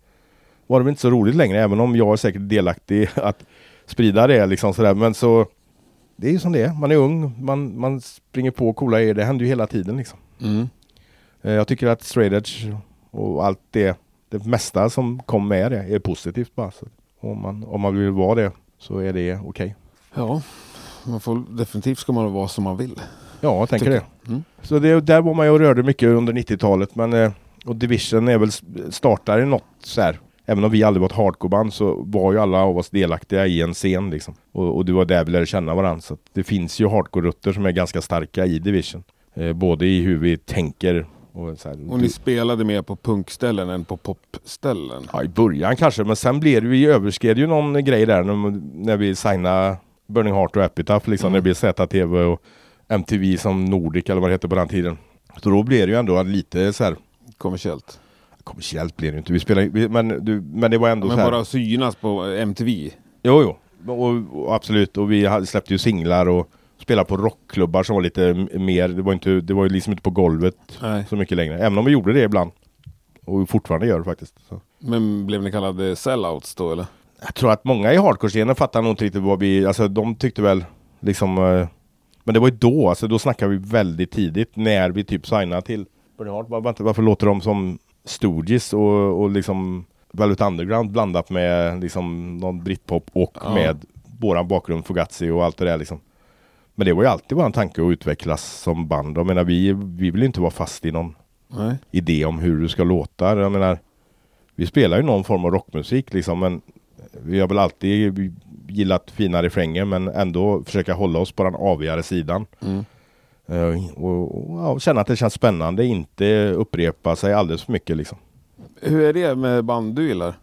var det väl inte så roligt längre, även om jag är säkert delaktig att sprida det liksom sådär. Men så det är ju som det är. Man är ung, man, man springer på coola grejer. Det händer ju hela tiden liksom. Mm. Eh, Jag tycker att straight edge och allt det, det mesta som kom med det är positivt bara. Så om, man, om man vill vara det så är det okej. Ja, man får, definitivt ska man vara som man vill. Ja, jag tänker det. Mm. Så det, där var man ju och rörde mycket under 90-talet. Men, eh, och Division är väl startar i något så här. Även om vi aldrig var ett hardcoreband så var ju alla av oss delaktiga i en scen liksom. Och, och det var där vi lärde känna varandra. Så det finns ju hardcore-rutter som är ganska starka i Division. Eh, både i hur vi tänker och så här. Och ni spelade mer på punkställen än på popställen? Ja, i början kanske, men sen blev det, vi överskred ju någon grej där när, när vi signade Burning Heart och Epitaph, liksom, Mm. när det blev ZTV och MTV som Nordic eller vad det hette på den tiden. Så då blev det ju ändå lite så här Kommersiellt? Kommersiellt blev det inte, vi spelade, vi, men, du, men det var ändå Men så här. bara synas på MTV? Jo, jo, och, och absolut, och vi hade, släppte ju singlar och spelade på rockklubbar som var lite mer, det var, inte, det var ju liksom inte på golvet Nej. så mycket längre, även om vi gjorde det ibland. Och fortfarande gör det faktiskt. Så. Men blev ni kallade sellouts då eller? Jag tror att många i hardcore-scenen fattar nog inte riktigt vad vi, alltså de tyckte väl liksom eh, Men det var ju då, alltså då snackade vi väldigt tidigt när vi typ signade till Burning Heart. Varför, varför låter de som Stooges och, och liksom Velvet Underground blandat med liksom någon britpop och Ja. med våran bakgrund Fugazi och allt det där liksom. Men det var ju alltid våran tanke att utvecklas som band. Jag menar vi, vi vill inte vara fast i någon Nej. idé om hur du ska låta. Jag menar, vi spelar ju någon form av rockmusik liksom, men vi har väl alltid gillat fina refränger, men ändå försöka hålla oss på den avigare sidan. Mm. Eh, och, och ja, känna att det känns spännande, inte upprepa sig alldeles för mycket liksom. Hur är det med band du gillar?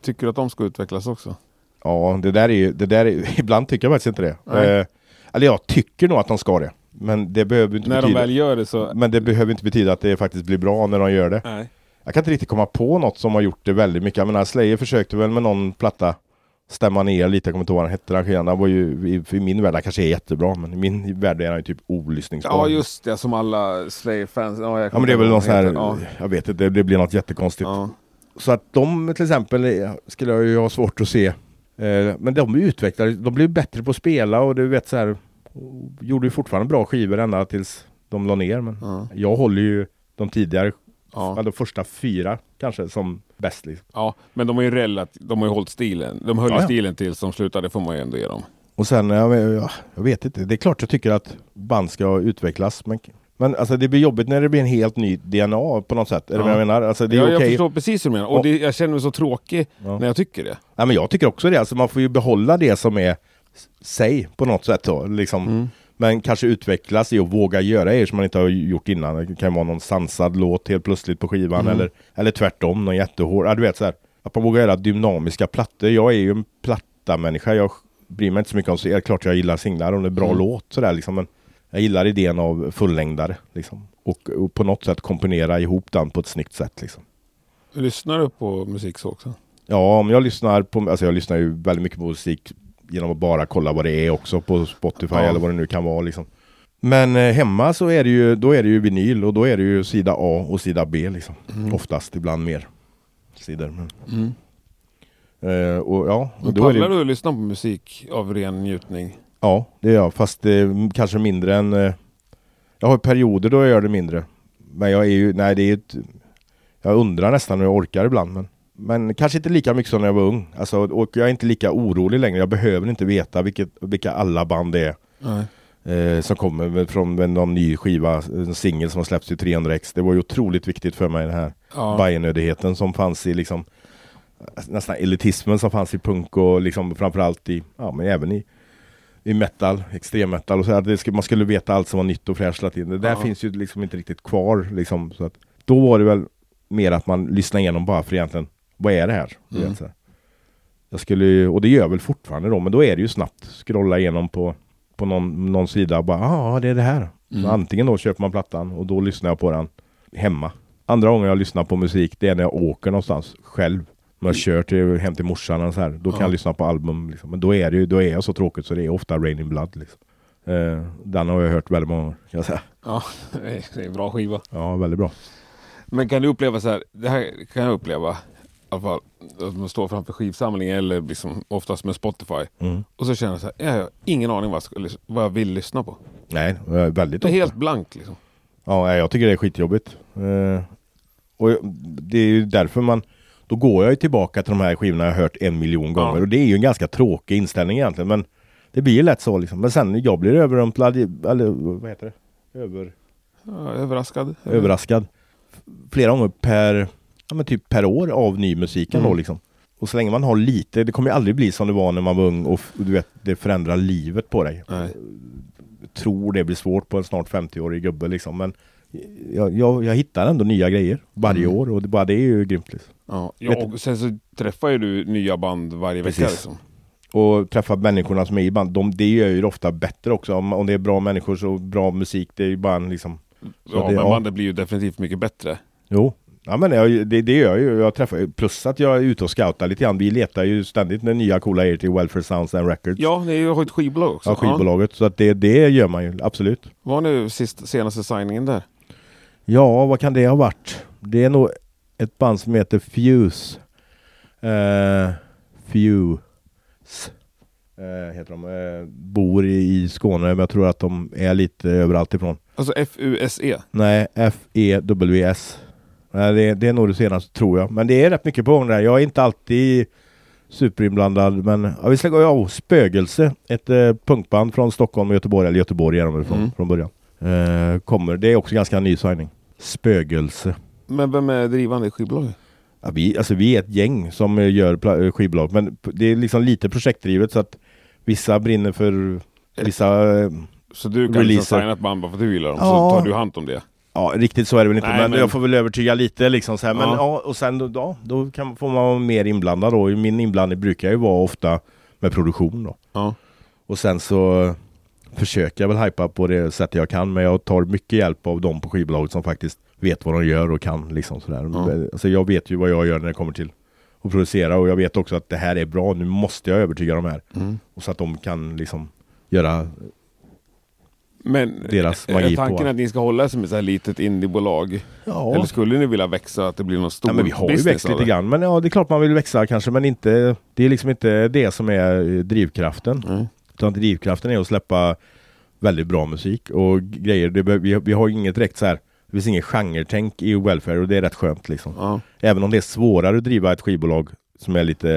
Tycker du att de ska utvecklas också? Ja, det där är ju, det där är, [LAUGHS] ibland tycker jag faktiskt inte det. Eh, eller jag tycker nog att de ska det. Men det behöver inte När de betyda, väl gör det så... men det behöver inte betyda att det faktiskt blir bra när de gör det. Nej. Jag kan inte riktigt komma på något som har gjort det väldigt mycket. Jag menar Slayer försökte väl med någon platta stämma ner lite. Jag kommer inte ihåg vad han hette den. Han var ju, i, i min värld han kanske är jättebra, men i min värld är han ju typ olyssningsbar. Ja just det, som alla Slayer-fans. Ja, jag Ja men det är väl någon sån här. Ja. jag vet inte, det, det blir något jättekonstigt. Ja. Så att de till exempel eh, skulle jag ju ha svårt att se. Eh, men de utvecklade, de blev bättre på att spela och du vet så här. Gjorde ju fortfarande bra skivor ända tills de la ner. Men Ja. jag håller ju de tidigare, Ja. de första fyra kanske som bäst. Liksom. ja, men de har ju relativt, de har ju hållit stilen. De höll Ja, ja. stilen tills de slutade, får man ju ändå ge dem. Och sen, jag, jag, jag vet inte, det är klart jag tycker att band ska utvecklas. Men, men alltså det blir jobbigt när det blir en helt ny DNA på något sätt. Är det Ja. vad jag menar? Alltså det är ja, okej. Jag förstår precis hur du menar. Och det, jag känner mig så tråkig Ja. när jag tycker det. Nej, men jag tycker också det. Alltså man får ju behålla det som är sig på något sätt. Då, liksom. Mm. Men kanske utvecklas i att våga göra er som man inte har gjort innan. Det kan vara någon sansad låt helt plötsligt på skivan. Mm. Eller, eller tvärtom, någon jättehård. Ja, du vet så här. Att man vågar göra dynamiska plattor. Jag är ju en platta-människa. Jag bryr mig inte så mycket om så. Är klart jag gillar singlar om det är bra Mm. låt sådär liksom. Men jag gillar idén av fullängdare. Liksom. Och, och på något sätt komponera ihop den på ett snyggt sätt. Liksom. Lyssnar du på musik så också? Ja, om jag lyssnar på, alltså jag lyssnar ju väldigt mycket på musik genom att bara kolla vad det är också på Spotify Ja. eller vad det nu kan vara liksom. Men eh, hemma så är det ju, då är det ju vinyl och då är det ju sida A och sida B liksom. Mm. Oftast, ibland mer sidor. Men, Mm. eh, och ja, och Men då är pallar det, du att lyssna på musik av ren njutning? ja, det gör jag. Fast eh, kanske mindre än, eh, jag har perioder då jag gör det mindre. Men jag är ju, nej det är ett, jag undrar nästan hur jag orkar ibland. Men, men kanske inte lika mycket som när jag var ung. Alltså, och jag är inte lika orolig längre. Jag behöver inte veta vilket, vilka alla band är Nej. eh, som kommer från någon ny skiva, en singel som har släppts i 300x. Det var ju otroligt viktigt för mig den här Ja. Bajenödigheten som fanns i liksom nästan elitismen som fanns i punk och liksom framförallt i, ja men även i i metal, extremmetal och så här. Det skulle, man skulle veta allt som var nytt och fräscht hela tiden. Det där Ja. finns ju liksom inte riktigt kvar liksom. Så att, då var det väl mer att man lyssnade igenom bara för egentligen, vad är det här? Mm. vet. Jag skulle och det gör jag väl fortfarande då, men då är det ju snabbt scrolla igenom på, på någon, någon sida och bara, ja ah, det är det här. Mm. Antingen då köper man plattan och då lyssnar jag på den hemma. Andra gånger jag lyssnar på musik, det är när jag åker någonstans själv. Om jag kör till, hem till morsan och så här, då kan Ja. jag lyssna på album. Liksom. Men då är, det ju, då är jag så tråkigt så det är ofta Rain in Blood. Liksom. Eh, den har jag hört väldigt många gånger, kan jag säga. Ja, [LAUGHS] det är- en bra skiva. Ja, väldigt bra. Men kan du uppleva så här, det här kan jag uppleva alla fall, att man står framför skivsamlingen eller liksom oftast med Spotify Mm. och så känner jag så här, jag har ingen aning vad jag, ska, lys- vad jag vill lyssna på. Nej, jag är väldigt Det är helt blankt liksom. Ja, jag tycker det är skitjobbigt. Eh, och det är ju därför man Då går jag ju tillbaka till de här skivorna jag har hört en miljon gånger Ja. och det är ju en ganska tråkig inställning egentligen men Det blir ju lätt så liksom. Men sen jag blir överrumplad, eller vad heter det? Över, Ja, överraskad. överraskad. Flera gånger per, ja men typ per år av ny musiken Mm. då liksom. Och så länge man har lite, det kommer ju aldrig bli som det var när man var ung och du vet, det förändrar livet på dig. Nej. Jag tror det blir svårt på en snart 50-årig gubbe liksom men jag, jag, jag hittar ändå nya grejer varje Mm. år och det, bara det är ju grymt liksom. Ja, ja, och sen så träffar ju du nya band varje vecka Precis. liksom. Och träffa människorna som är i band, de, det gör ju det ofta bättre också. Om, om det är bra människor så bra musik, det är ju bara en liksom Ja, det- men ja. bandet blir ju definitivt mycket bättre. Jo, ja, men jag, det, det gör jag ju. Jag träffar, plus att jag är ute och scoutar lite grann. Vi letar ju ständigt med nya coola grejer till Welfare Sounds and Records. Ja, ni har ju ett skivbolag också. Ja, skivbolaget. Så att det, det gör man ju absolut. Vad var nu sist, senaste signingen där? Ja, vad kan det ha varit? Det är nog ett band som heter Fuse. Uh, Fuse. eh, heter de. Eh, bor i, i Skåne, men jag tror att de är lite överallt ifrån. Alltså F-U-S-E. Nej, F-E-W-S. Det, det är nog det senaste tror jag. Men det är rätt mycket på gång där. Jag är inte alltid superinblandad. Men ja, vi ska gå ja, Spögelse. Ett eh, punkband från Stockholm och Göteborg. Eller Göteborg är de väl från, Mm. från början. Eh, kommer. Det är också ganska ny signing. Spögelse. Men vem är drivande i skivbolaget? Ja, vi, alltså, vi är ett gäng som eh, gör eh, skivbolag. Men det är liksom lite projektdrivet så att vissa brinner för vissa eh, Så du kan Releaser. liksom signa ett band bara för att du gillar dem, Ja. så tar du hand om det? Ja, riktigt så är det väl inte. Nej, men, men- jag får väl övertyga lite liksom så här. Men Ja. och sen då, ja, då kan, får man vara mer inblandad då. Min inblandning brukar ju vara ofta med produktion då. Ja. Och sen så försöker jag väl hypa på det sätt jag kan. Men jag tar mycket hjälp av dem på skivbolaget som faktiskt vet vad de gör och kan liksom sådär. Ja. Alltså jag vet ju vad jag gör när det kommer till och producera och jag vet också att det här är bra, nu måste jag övertyga de här. Mm. Och så att de kan liksom göra Men deras är magi på tanken att ni ska hålla er som ett så här litet indiebolag? Ja. Eller skulle ni vilja växa, att det blir någon stor Ja, men vi har ju växt lite grann, men ja det är klart man vill växa kanske men inte Det är liksom inte det som är eh, drivkraften Mm. Utan drivkraften är att släppa väldigt bra musik och grejer, det, vi, vi har inget direkt så här Det finns ingen genretänk i Welfare och det är rätt skönt liksom Ja. Även om det är svårare att driva ett skivbolag som är lite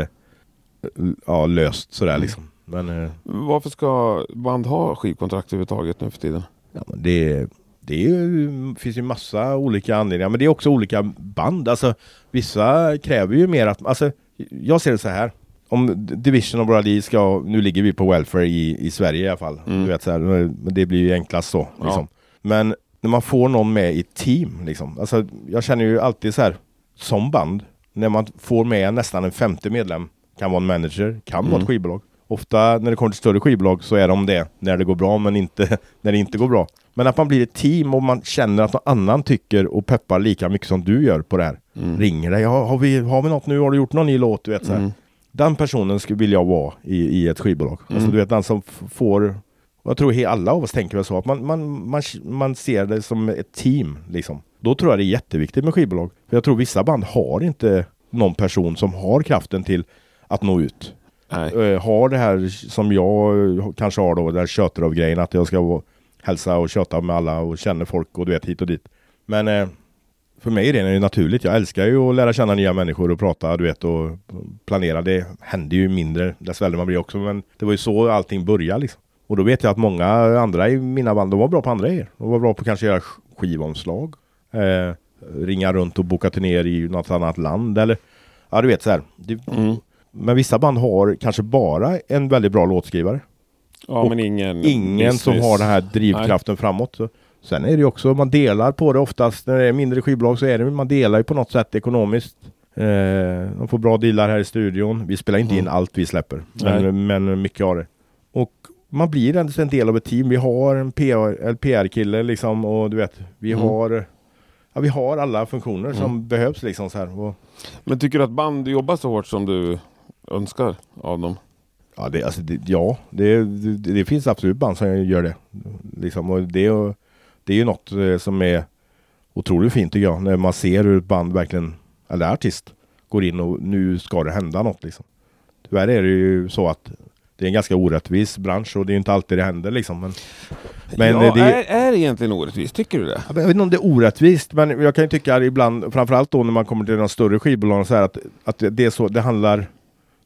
eh, ja, löst sådär Mm. liksom Men, eh, Varför ska band ha skivkontrakt överhuvudtaget nu för tiden? ja, men det, det är ju, finns ju massa olika anledningar men det är också olika band Alltså vissa kräver ju mer att, alltså jag ser det så här om Division och Brady ska, nu ligger vi på welfare i, i Sverige i alla fall. Mm. Du vet, så här, men det blir ju enklast så. Ja. Liksom. Men när man får någon med i team, liksom. alltså, jag känner ju alltid så här, som band, när man får med nästan en femte medlem, kan vara en manager, kan vara Mm. ett skivbolag. Ofta när det kommer till större skivbolag så är de det när det går bra, men inte [LAUGHS] när det inte går bra. Men att man blir ett team och man känner att någon annan tycker och peppar lika mycket som du gör på det här. Mm. Ringer dig, har, har, vi, har vi något nu? Har du gjort någon ny låt? Du vet, så. Mm. Den personen skulle vilja jag vara i, i ett skivbolag. Alltså Mm. du vet den som får jag tror he- alla av oss tänker väl så att man, man, man, man ser det som ett team liksom. Då tror jag det är jätteviktigt med skivbolag. För jag tror vissa band har inte någon person som har kraften till att nå ut. Nej. Eh, har det här som jag eh, kanske har då, det här tjöter av grejen att jag ska hälsa och köta med alla och känna folk och du vet hit och dit. Men eh, för mig är det ju naturligt. Jag älskar ju att lära känna nya människor och prata du vet och planera. Det händer ju mindre dess äldre man blir också men det var ju så allting började liksom. Och då vet jag att många andra i mina band, de var bra på andra grejer. De var bra på kanske göra sk- skivomslag. Eh, ringa runt och boka turnéer i något annat land eller Ja du vet så här. Det, Mm. Men vissa band har kanske bara en väldigt bra låtskrivare. Ja, Och men ingen... Ingen som har den här drivkraften framåt. Så. Sen är det ju också, man delar på det oftast när det är mindre skivbolag så är det, man delar ju på något sätt ekonomiskt. Eh, de får bra dealar här i studion. Vi spelar inte Mm. in allt vi släpper. Nej. Men, men mycket av det. Och man blir ändå en del av ett team. Vi har en PR PR-kille liksom och du vet, vi Mm. har Ja, vi har alla funktioner som behövs liksom så här. Och, Men tycker du att band jobbar så hårt som du önskar av dem? Ja, det, alltså, det, ja det, det, det finns absolut band som gör det. Liksom, och det, är- det är ju något eh, som är otroligt fint tycker jag. När man ser hur ett band verkligen, eller artist, går in och nu ska det hända något. Liksom. Tyvärr är det ju så att det är en ganska orättvis bransch och det är inte alltid det händer liksom. Men, men ja, det, är, är det egentligen orättvist? Tycker du det? Jag vet inte om det är orättvist, men jag kan ju tycka ibland, framförallt då när man kommer till de större skivbolagen, så här att, att det, det är så, det handlar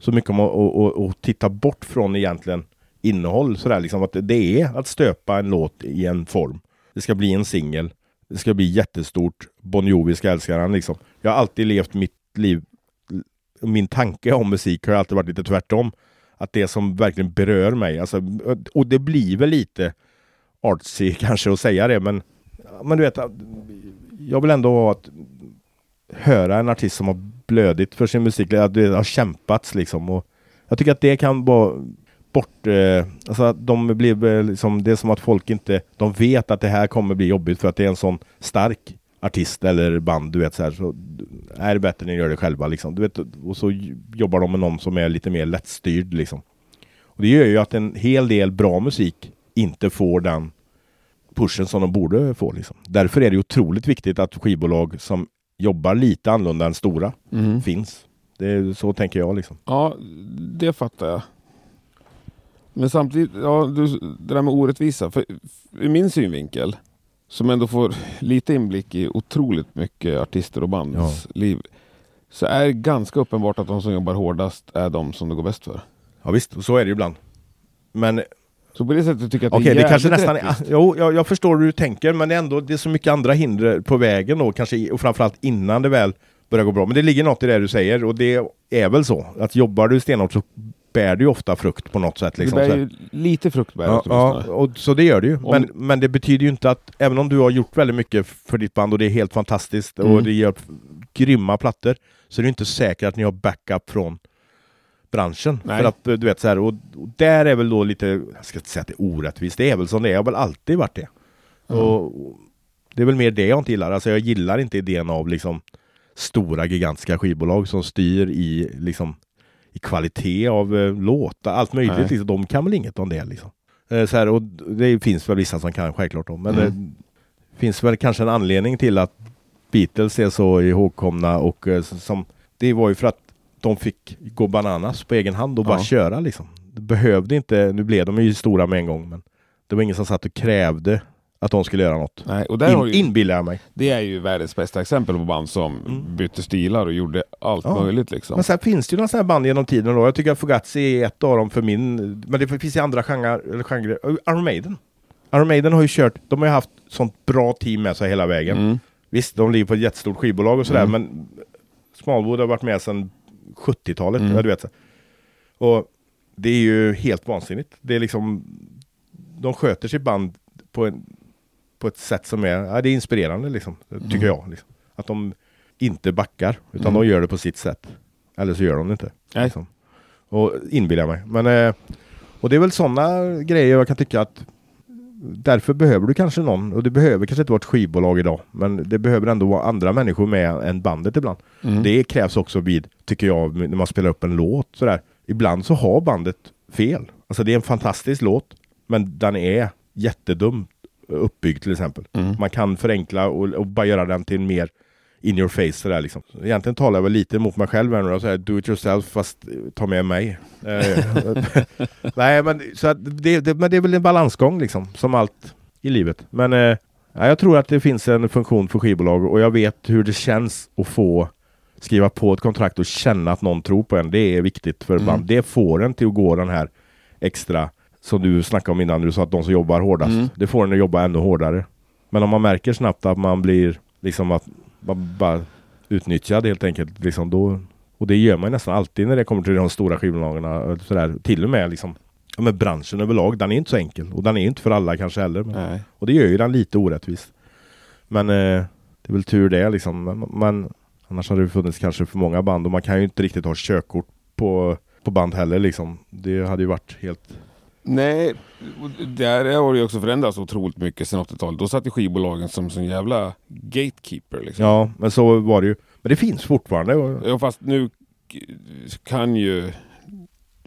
så mycket om att, att, att, titta bort från egentligen innehåll. sådär liksom, att det är att stöpa en låt i en form. Det ska bli en singel. Det ska bli jättestort. Bon Jovi ska älska den liksom. Jag har alltid levt mitt liv, min tanke om musik har alltid varit lite tvärtom. Att det som verkligen berör mig, alltså, och det blir väl lite artsy [LAUGHS] kanske att säga det, men, men du vet, jag vill ändå ha att höra en artist som har blödigt för sin musik, att det har kämpats liksom. Och jag tycker att det kan vara bort, eh, alltså att de blir eh, liksom, det är som att folk inte, de vet att det här kommer bli jobbigt för att det är en sån stark artist eller band, du vet så här, så är det bättre när ni gör det själva liksom. Du vet, och så jobbar de med någon som är lite mer lättstyrd liksom. Och det gör ju att en hel del bra musik inte får den pushen som de borde få. Liksom. Därför är det otroligt viktigt att skivbolag som jobbar lite annorlunda än stora Mm. finns. Det är, så tänker jag liksom. Ja, det fattar jag. Men samtidigt, ja, du, det där med orättvisa. För, ur min synvinkel, som ändå får lite inblick i otroligt mycket artister och bands Ja. liv, så är det ganska uppenbart att de som jobbar hårdast är de som det går bäst för. Ja visst, och så är det ju ibland. Men Så på det sättet tycker jag att okej, det är det kanske nästan är... Jo, jag, jag förstår hur du tänker, men det är ändå det är så mycket andra hinder på vägen då, kanske, och framförallt innan det väl börjar gå bra. Men det ligger något i det du säger, och det är väl så. Att jobbar du stenhårt så bär du ofta frukt på något sätt. Liksom, det bär ju lite fruktbär Ja, ja åtminstone. och så det gör det ju. Om- Men, men det betyder ju inte att, även om du har gjort väldigt mycket för ditt band och det är helt fantastiskt Mm. och det gör grymma plattor, så är det inte säkert att ni har backup från branschen. Nej. För att eh, du vet så här, och, och där är väl då lite, jag ska inte säga att det är orättvist, det är väl som det är, jag har väl alltid varit det. Mm. Och, och det är väl mer det jag inte gillar, alltså jag gillar inte idén av liksom stora gigantiska skivbolag som styr i liksom i kvalitet av eh, låtar, allt möjligt. Nej. Liksom. De kan väl inget om det liksom. Eh, så här, och det finns väl vissa som kan självklart om, men Mm. det finns väl kanske en anledning till att Beatles är så ihågkomna och eh, som det var ju för att de fick gå bananas på egen hand och bara Ja. köra liksom. Det behövde inte, nu blev de ju stora med en gång, men det var ingen som satt och krävde att de skulle göra något. Nej, och där har In, ju, inbillar jag mig. det är ju världens bästa exempel på band som Mm. bytte stilar och gjorde allt Ja. möjligt liksom. Men sen finns det ju några sådana band genom tiden då. Jag tycker att Fugazi är ett av dem för min, men det finns ju andra genrer, eller genrer. Iron Maiden. Iron Maiden har ju kört, de har ju haft sånt bra team med sig hela vägen. Mm. Visst, de ligger på ett jättestort skivbolag och sådär, Mm. men Smallwood har varit med sedan 70-talet. Mm. Ja, du vet. så. Och det är ju helt vansinnigt. Det är liksom, de sköter sitt band på, en, på ett sätt som är, ja, det är inspirerande liksom, tycker Mm. jag. Liksom. Att de inte backar, utan Mm. de gör det på sitt sätt. Eller så gör de det inte. Liksom. Och inbillar mig. Men, eh, och det är väl sådana grejer jag kan tycka att Därför behöver du kanske någon, och det behöver kanske inte vara ett skivbolag idag, men det behöver ändå vara andra människor med än bandet ibland. Mm. Det krävs också vid, tycker jag, när man spelar upp en låt sådär. Ibland så har bandet fel. Alltså det är en fantastisk låt, men den är jättedumt uppbyggd till exempel. Mm. Man kan förenkla och, och bara göra den till en mer in your face sådär liksom. Egentligen talar jag väl lite mot mig själv här nu säger do it yourself fast eh, ta med mig. Eh, [LAUGHS] Nej men, så det, det, men det är väl en balansgång liksom, som allt i livet. Men eh, ja, jag tror att det finns en funktion för skivbolag och jag vet hur det känns att få skriva på ett kontrakt och känna att någon tror på en. Det är viktigt för Mm. band. Det får en till att gå den här extra, som du snackade om innan, du sa att de som jobbar hårdast, Mm. det får en att jobba ännu hårdare. Men om man märker snabbt att man blir liksom att man bara utnyttjad helt enkelt, liksom då, och det gör man nästan alltid när det kommer till de stora skivbolagen. Sådär. Till och med liksom, ja, men branschen överlag, den är inte så enkel. Och den är inte för alla kanske heller. Men, och det gör ju den lite orättvis. Men eh, det är väl tur det liksom. Men, men annars hade det funnits kanske för många band och man kan ju inte riktigt ha körkort på, på band heller liksom. Det hade ju varit helt... Nej, där har det ju också förändrats otroligt mycket sedan 80-talet. Då satt ju skivbolagen som sån jävla gatekeeper. Liksom. Ja, men så var det ju. Men det finns fortfarande. Ja, fast nu kan ju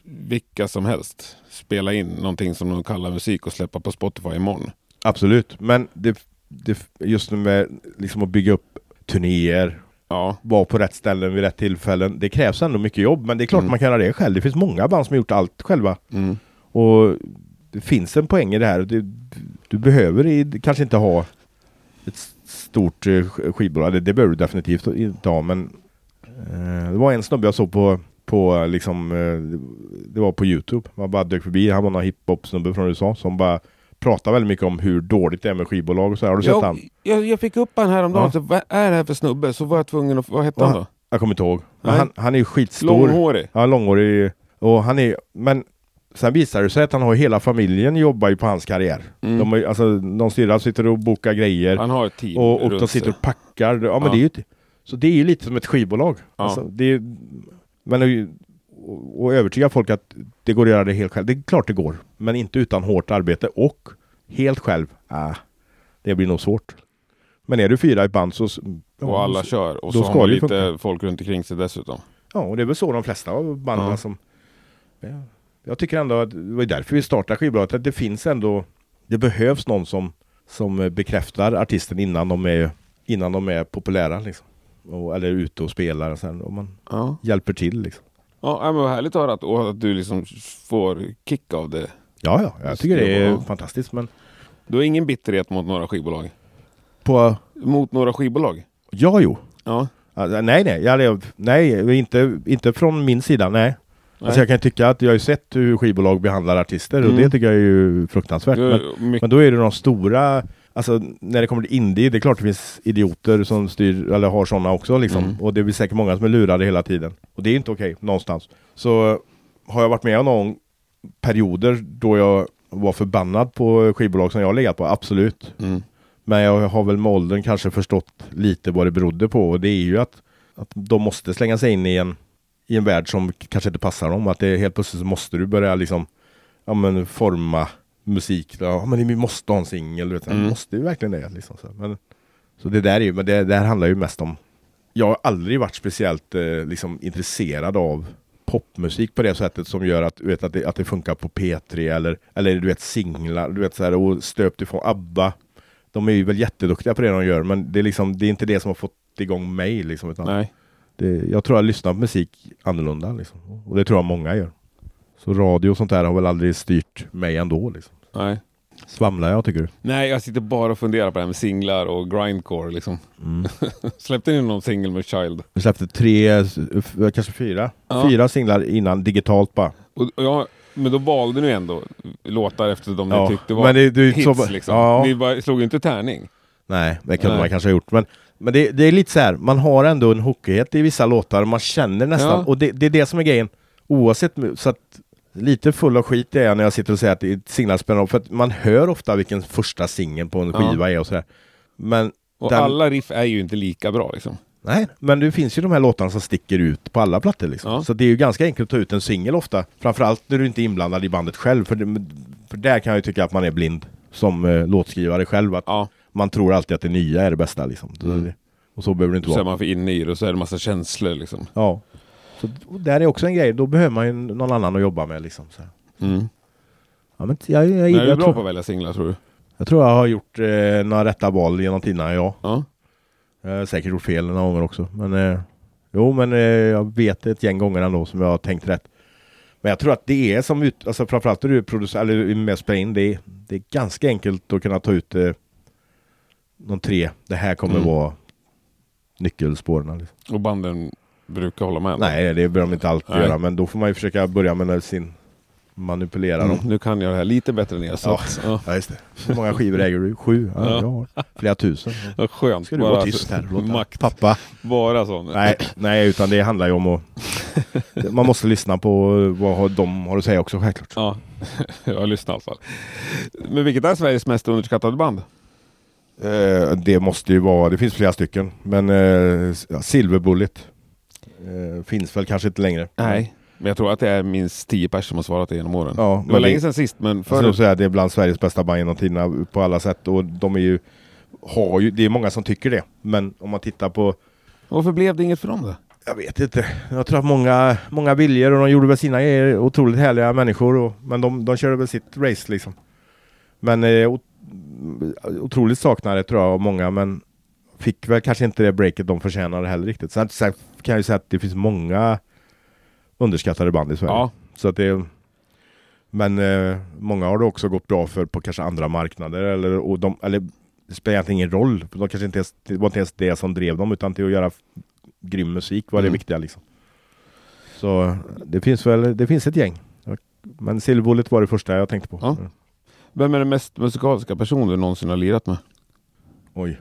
vilka som helst spela in någonting som de kallar musik och släppa på Spotify imorgon. absolut. Men det, det, just med liksom att bygga upp turnéer, Ja, vara på rätt ställen vid rätt tillfällen. Det krävs ändå mycket jobb, men det är klart Mm. man kan göra det själv. Det finns många band som har gjort allt själva. mm. Och det finns en poäng i det här. Du, du behöver i, kanske inte ha ett stort eh, sk- skivbolag. Det, det behöver du definitivt inte ha. Men eh, det var en snubbe jag såg på, på liksom, eh, det var på Youtube. Man bara dök förbi. Han var någon hiphop snubbe från USA som bara pratar väldigt mycket om hur dåligt det är med skivbolag och så här. Har du sett jag, han? jag, jag fick upp han häromdagen. Ja. Vad är det här för snubbe? Så var jag tvungen att... Vad hette han då? Jag kommer inte ihåg. Han, han är ju skitstor. Långhårig. Ja, långhårig. Och han är, men sen visar det sig att han har hela familjen jobbar ju på hans karriär. Mm. De, alltså, någon syrra sitter och bokar grejer. Han har ett team och och de sitter och packar. Ja, men Ja. Det är ju, så det är ju lite som ett skivbolag. Ja. Alltså, det är, men och, och övertyga folk att det går att göra det helt själv. Det är klart det går. Men inte utan hårt arbete och helt själv. Ah, det blir nog svårt. Men är du fyra i ett band så... Och alla så- kör. Och så har man lite funka. folk runt omkring sig dessutom. Ja, och det är väl så de flesta av banden som... Ja, jag tycker ändå att det var därför vi startade skivbolaget, att det finns ändå... Det behövs någon som, som bekräftar artisten innan de är, innan de är populära. Liksom. Och, eller ute och spelar. Och sen, och man Ja. hjälper till. Liksom. Ja, men vad härligt att höra att, och att du liksom får kick av det. Ja, ja, jag tycker det är fantastiskt. Men Du har ingen bitterhet mot några skivbolag? på... Mot några skivbolag? Ja, jo. Ja. Alltså, nej, nej. Jag, nej, inte, inte från min sida, nej. Alltså, jag kan tycka att jag har ju sett hur skivbolag behandlar artister och Mm. det tycker jag är ju fruktansvärt. Men, Men då är det de stora, alltså när det kommer till indie, det är klart det finns idioter som styr, eller har sådana också liksom. Mm. Och det blir säkert många som är lurade hela tiden. Och det är inte okej någonstans. Så har jag varit med om någon perioder då jag var förbannad på skivbolag som jag har legat på, absolut. mm. Men jag har väl med åldern kanske förstått lite vad det berodde på och det är ju att, att de måste slänga sig in i en, i en värld som kanske inte passar dem. Att det är helt plötsligt så måste du börja liksom ja, men forma musik. Ja, men vi måste ha en singel. vet. Mm. Måste vi verkligen det? Liksom, så. Men, så det där är ju, men det, det här handlar ju mest om jag har aldrig varit speciellt eh, liksom, intresserad av popmusik på det sättet som gör att, vet, att, det, att det funkar på P3 eller, eller du vet singlar, du vet så här, och stöpt ifrån ABBA. De är ju väl jätteduktiga på det de gör, men det är, liksom, det är inte det som har fått igång mig. Liksom, utan Nej. Det, jag tror jag lyssnar på musik annorlunda. Liksom. Och det tror jag många gör. Så radio och sånt där har väl aldrig styrt mig ändå. Liksom. Nej. Svamlar jag tycker du? Nej, jag sitter bara och funderar på det här med singlar och grindcore liksom. Mm. [LAUGHS] Släppte ni någon singel med Child? Vi släppte tre, kanske fyra, Ja. fyra singlar innan digitalt bara. Och, och jag, men då valde ni ändå låtar efter de Ja, ni tyckte var men det- det hits så- liksom. ja. Ni bara, slog ju inte tärning. Nej, det kunde Nej. man kanske ha gjort. Men, men det, det är lite så här, man har ändå en hookighet i vissa låtar. Man känner nästan, Ja. och det, det är det som är grejen. Oavsett, så att lite full av skit är jag när jag sitter och säger att det är singlar spelar. För att man hör ofta vilken första singeln på en Ja. skiva är och sådär. Men Och Den- alla riff är ju inte lika bra liksom. Nej, men det finns ju de här låtarna som sticker ut på alla plattor liksom. Ja. Så det är ju ganska enkelt att ta ut en singel ofta. Framförallt när du inte är inblandad i bandet själv. För, det, för där kan jag ju tycka att man är blind som eh, låtskrivare själv. Att Ja, Man tror alltid att det nya är det bästa liksom. Så Mm. och så behöver det inte så är vara. man för inne i det och så är det massa känslor liksom. Ja. Så där är också en grej. Då behöver man ju någon annan att jobba med liksom. Så. Mm. Ja, men jag, jag, jag, Men är du bra tror, på att välja singlar tror du? jag tror jag har gjort eh, några rätta val genom tiderna, ja. Ja. Jag har säkert gjort fel några gånger också. Men eh, jo, men eh, jag vet ett gäng gånger ändå som jag har tänkt rätt. Men jag tror att det är som ut, alltså framförallt när du är producent, eller är med och spelar in, det är, det är ganska enkelt att kunna ta ut eh, de tre. Det här kommer Mm. vara nyckelspåren. Liksom. Och banden brukar hålla med? Nej, det behöver de inte alltid Nej. göra, men då får man ju försöka börja med sin manipulera Mm, dem. nu kan jag det här lite bättre än er. Så Ja. ja. Ja, just det. Hur många skivor äger du? Sju? Ja, Ja. jag har flera tusen. Vad skönt. Ska du vara tyst här? Låta Makt. Pappa. Bara sån. Nej, nej, utan det handlar ju om att... [LAUGHS] Man måste lyssna på vad de har att säga också självklart. Ja, [LAUGHS] jag lyssnar i alla fall. Men vilket är Sveriges mest underskattade band? Eh, det måste ju vara, det finns flera stycken, men eh, ja, Silver Bullet eh, finns väl kanske inte längre. Men jag tror att det är minst 10 personer som har svarat det genom åren. Ja, det var länge sedan sist, men Jag förr... säga att det är bland Sveriges bästa band genom tiderna på alla sätt och de är ju, har ju, det är många som tycker det. Men om man tittar på Varför blev det inget för dem då? Jag vet inte. Jag tror att många, många viljor och de gjorde väl sina grejer. Otroligt härliga människor. Och, men de, de körde väl sitt race liksom. Men eh, otroligt saknade tror jag av många. Men fick väl kanske inte det breaket de förtjänade heller riktigt. Sen, sen kan jag ju säga att det finns många underskattade band i Sverige. Ja, Så att det, men eh, många har det också gått bra för på kanske andra marknader. Eller, och de, eller det spelar egentligen ingen roll. De kanske inte ens, det var inte ens det som drev dem utan till att göra grym musik var det Mm. viktiga liksom. Så det finns väl, det finns ett gäng. Men Silver Bullet var det första jag tänkte på. Ja. Vem är den mest musikaliska person du någonsin har lirat med? Oj.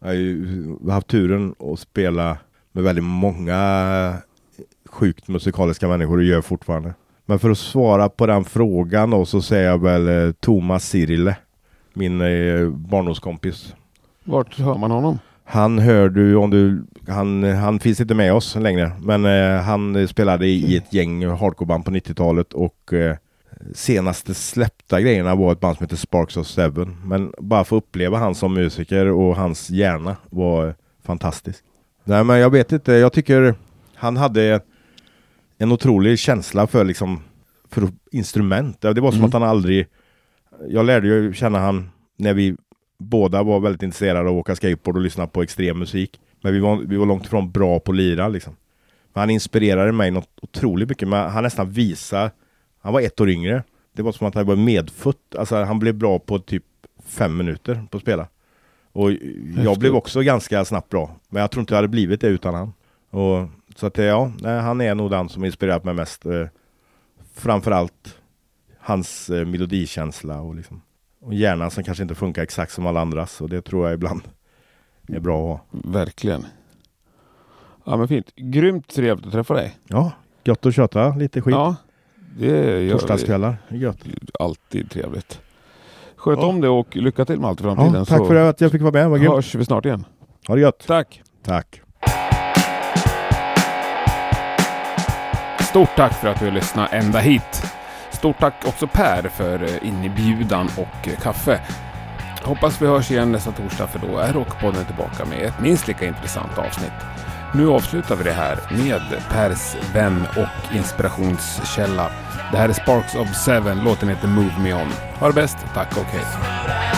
Jag har ju haft turen att spela med väldigt många sjukt musikaliska människor och gör fortfarande. Men för att svara på den frågan då så säger jag väl eh, Thomas Sirille. Min eh, barndomskompis. Vart hör man honom? Han hör du om du... Han, han finns inte med oss längre. Men eh, han spelade i, i ett gäng hardcoreband på 90-talet och eh, senaste släppta grejerna var ett band som heter Sparks of Seven. Men bara få uppleva han som musiker och hans hjärna var fantastisk. Nej men jag vet inte, jag tycker han hade en otrolig känsla för liksom för instrument. Det var som Mm. att han aldrig... Jag lärde ju känna han när vi båda var väldigt intresserade av att åka skateboard och lyssna på extrem musik. Men vi var, vi var långt ifrån bra på att lira liksom. Men han inspirerade mig något otroligt mycket. Men han nästan visade... Han var ett år yngre. Det var som att han var medfött. Alltså han blev bra på typ fem minuter på att spela. Och jag Häftigt. blev också ganska snabbt bra. Men jag tror inte jag hade blivit det utan han. Och, så att eh, ja, han är nog den som inspirerat mig mest. Eh, framförallt hans eh, melodikänsla och liksom och hjärnan som kanske inte funkar exakt som alla andras. Och det tror jag ibland är bra att ha. Verkligen. Ja men fint. Grymt trevligt att träffa dig. Ja, gött att köta lite skit. Ja, det. Torsdagskvällar, gött. Alltid trevligt. Sköt Ja. om det och lycka till med allt i framtiden. Ja, tack för att jag fick vara med, vad grymt. hörs vi snart igen. Ha det gött. Tack! Tack. Stort tack för att du har lyssnat ända hit. Stort tack också Per för eh, inbjudan och eh, kaffe. Hoppas vi hörs igen nästa torsdag för då är Rockpodden tillbaka med ett minst lika intressant avsnitt. Nu avslutar vi det här med Pers vän och inspirationskälla. Det här är Sparks of Seven, låten heter Move Me On. Ha det bäst, tack och hej.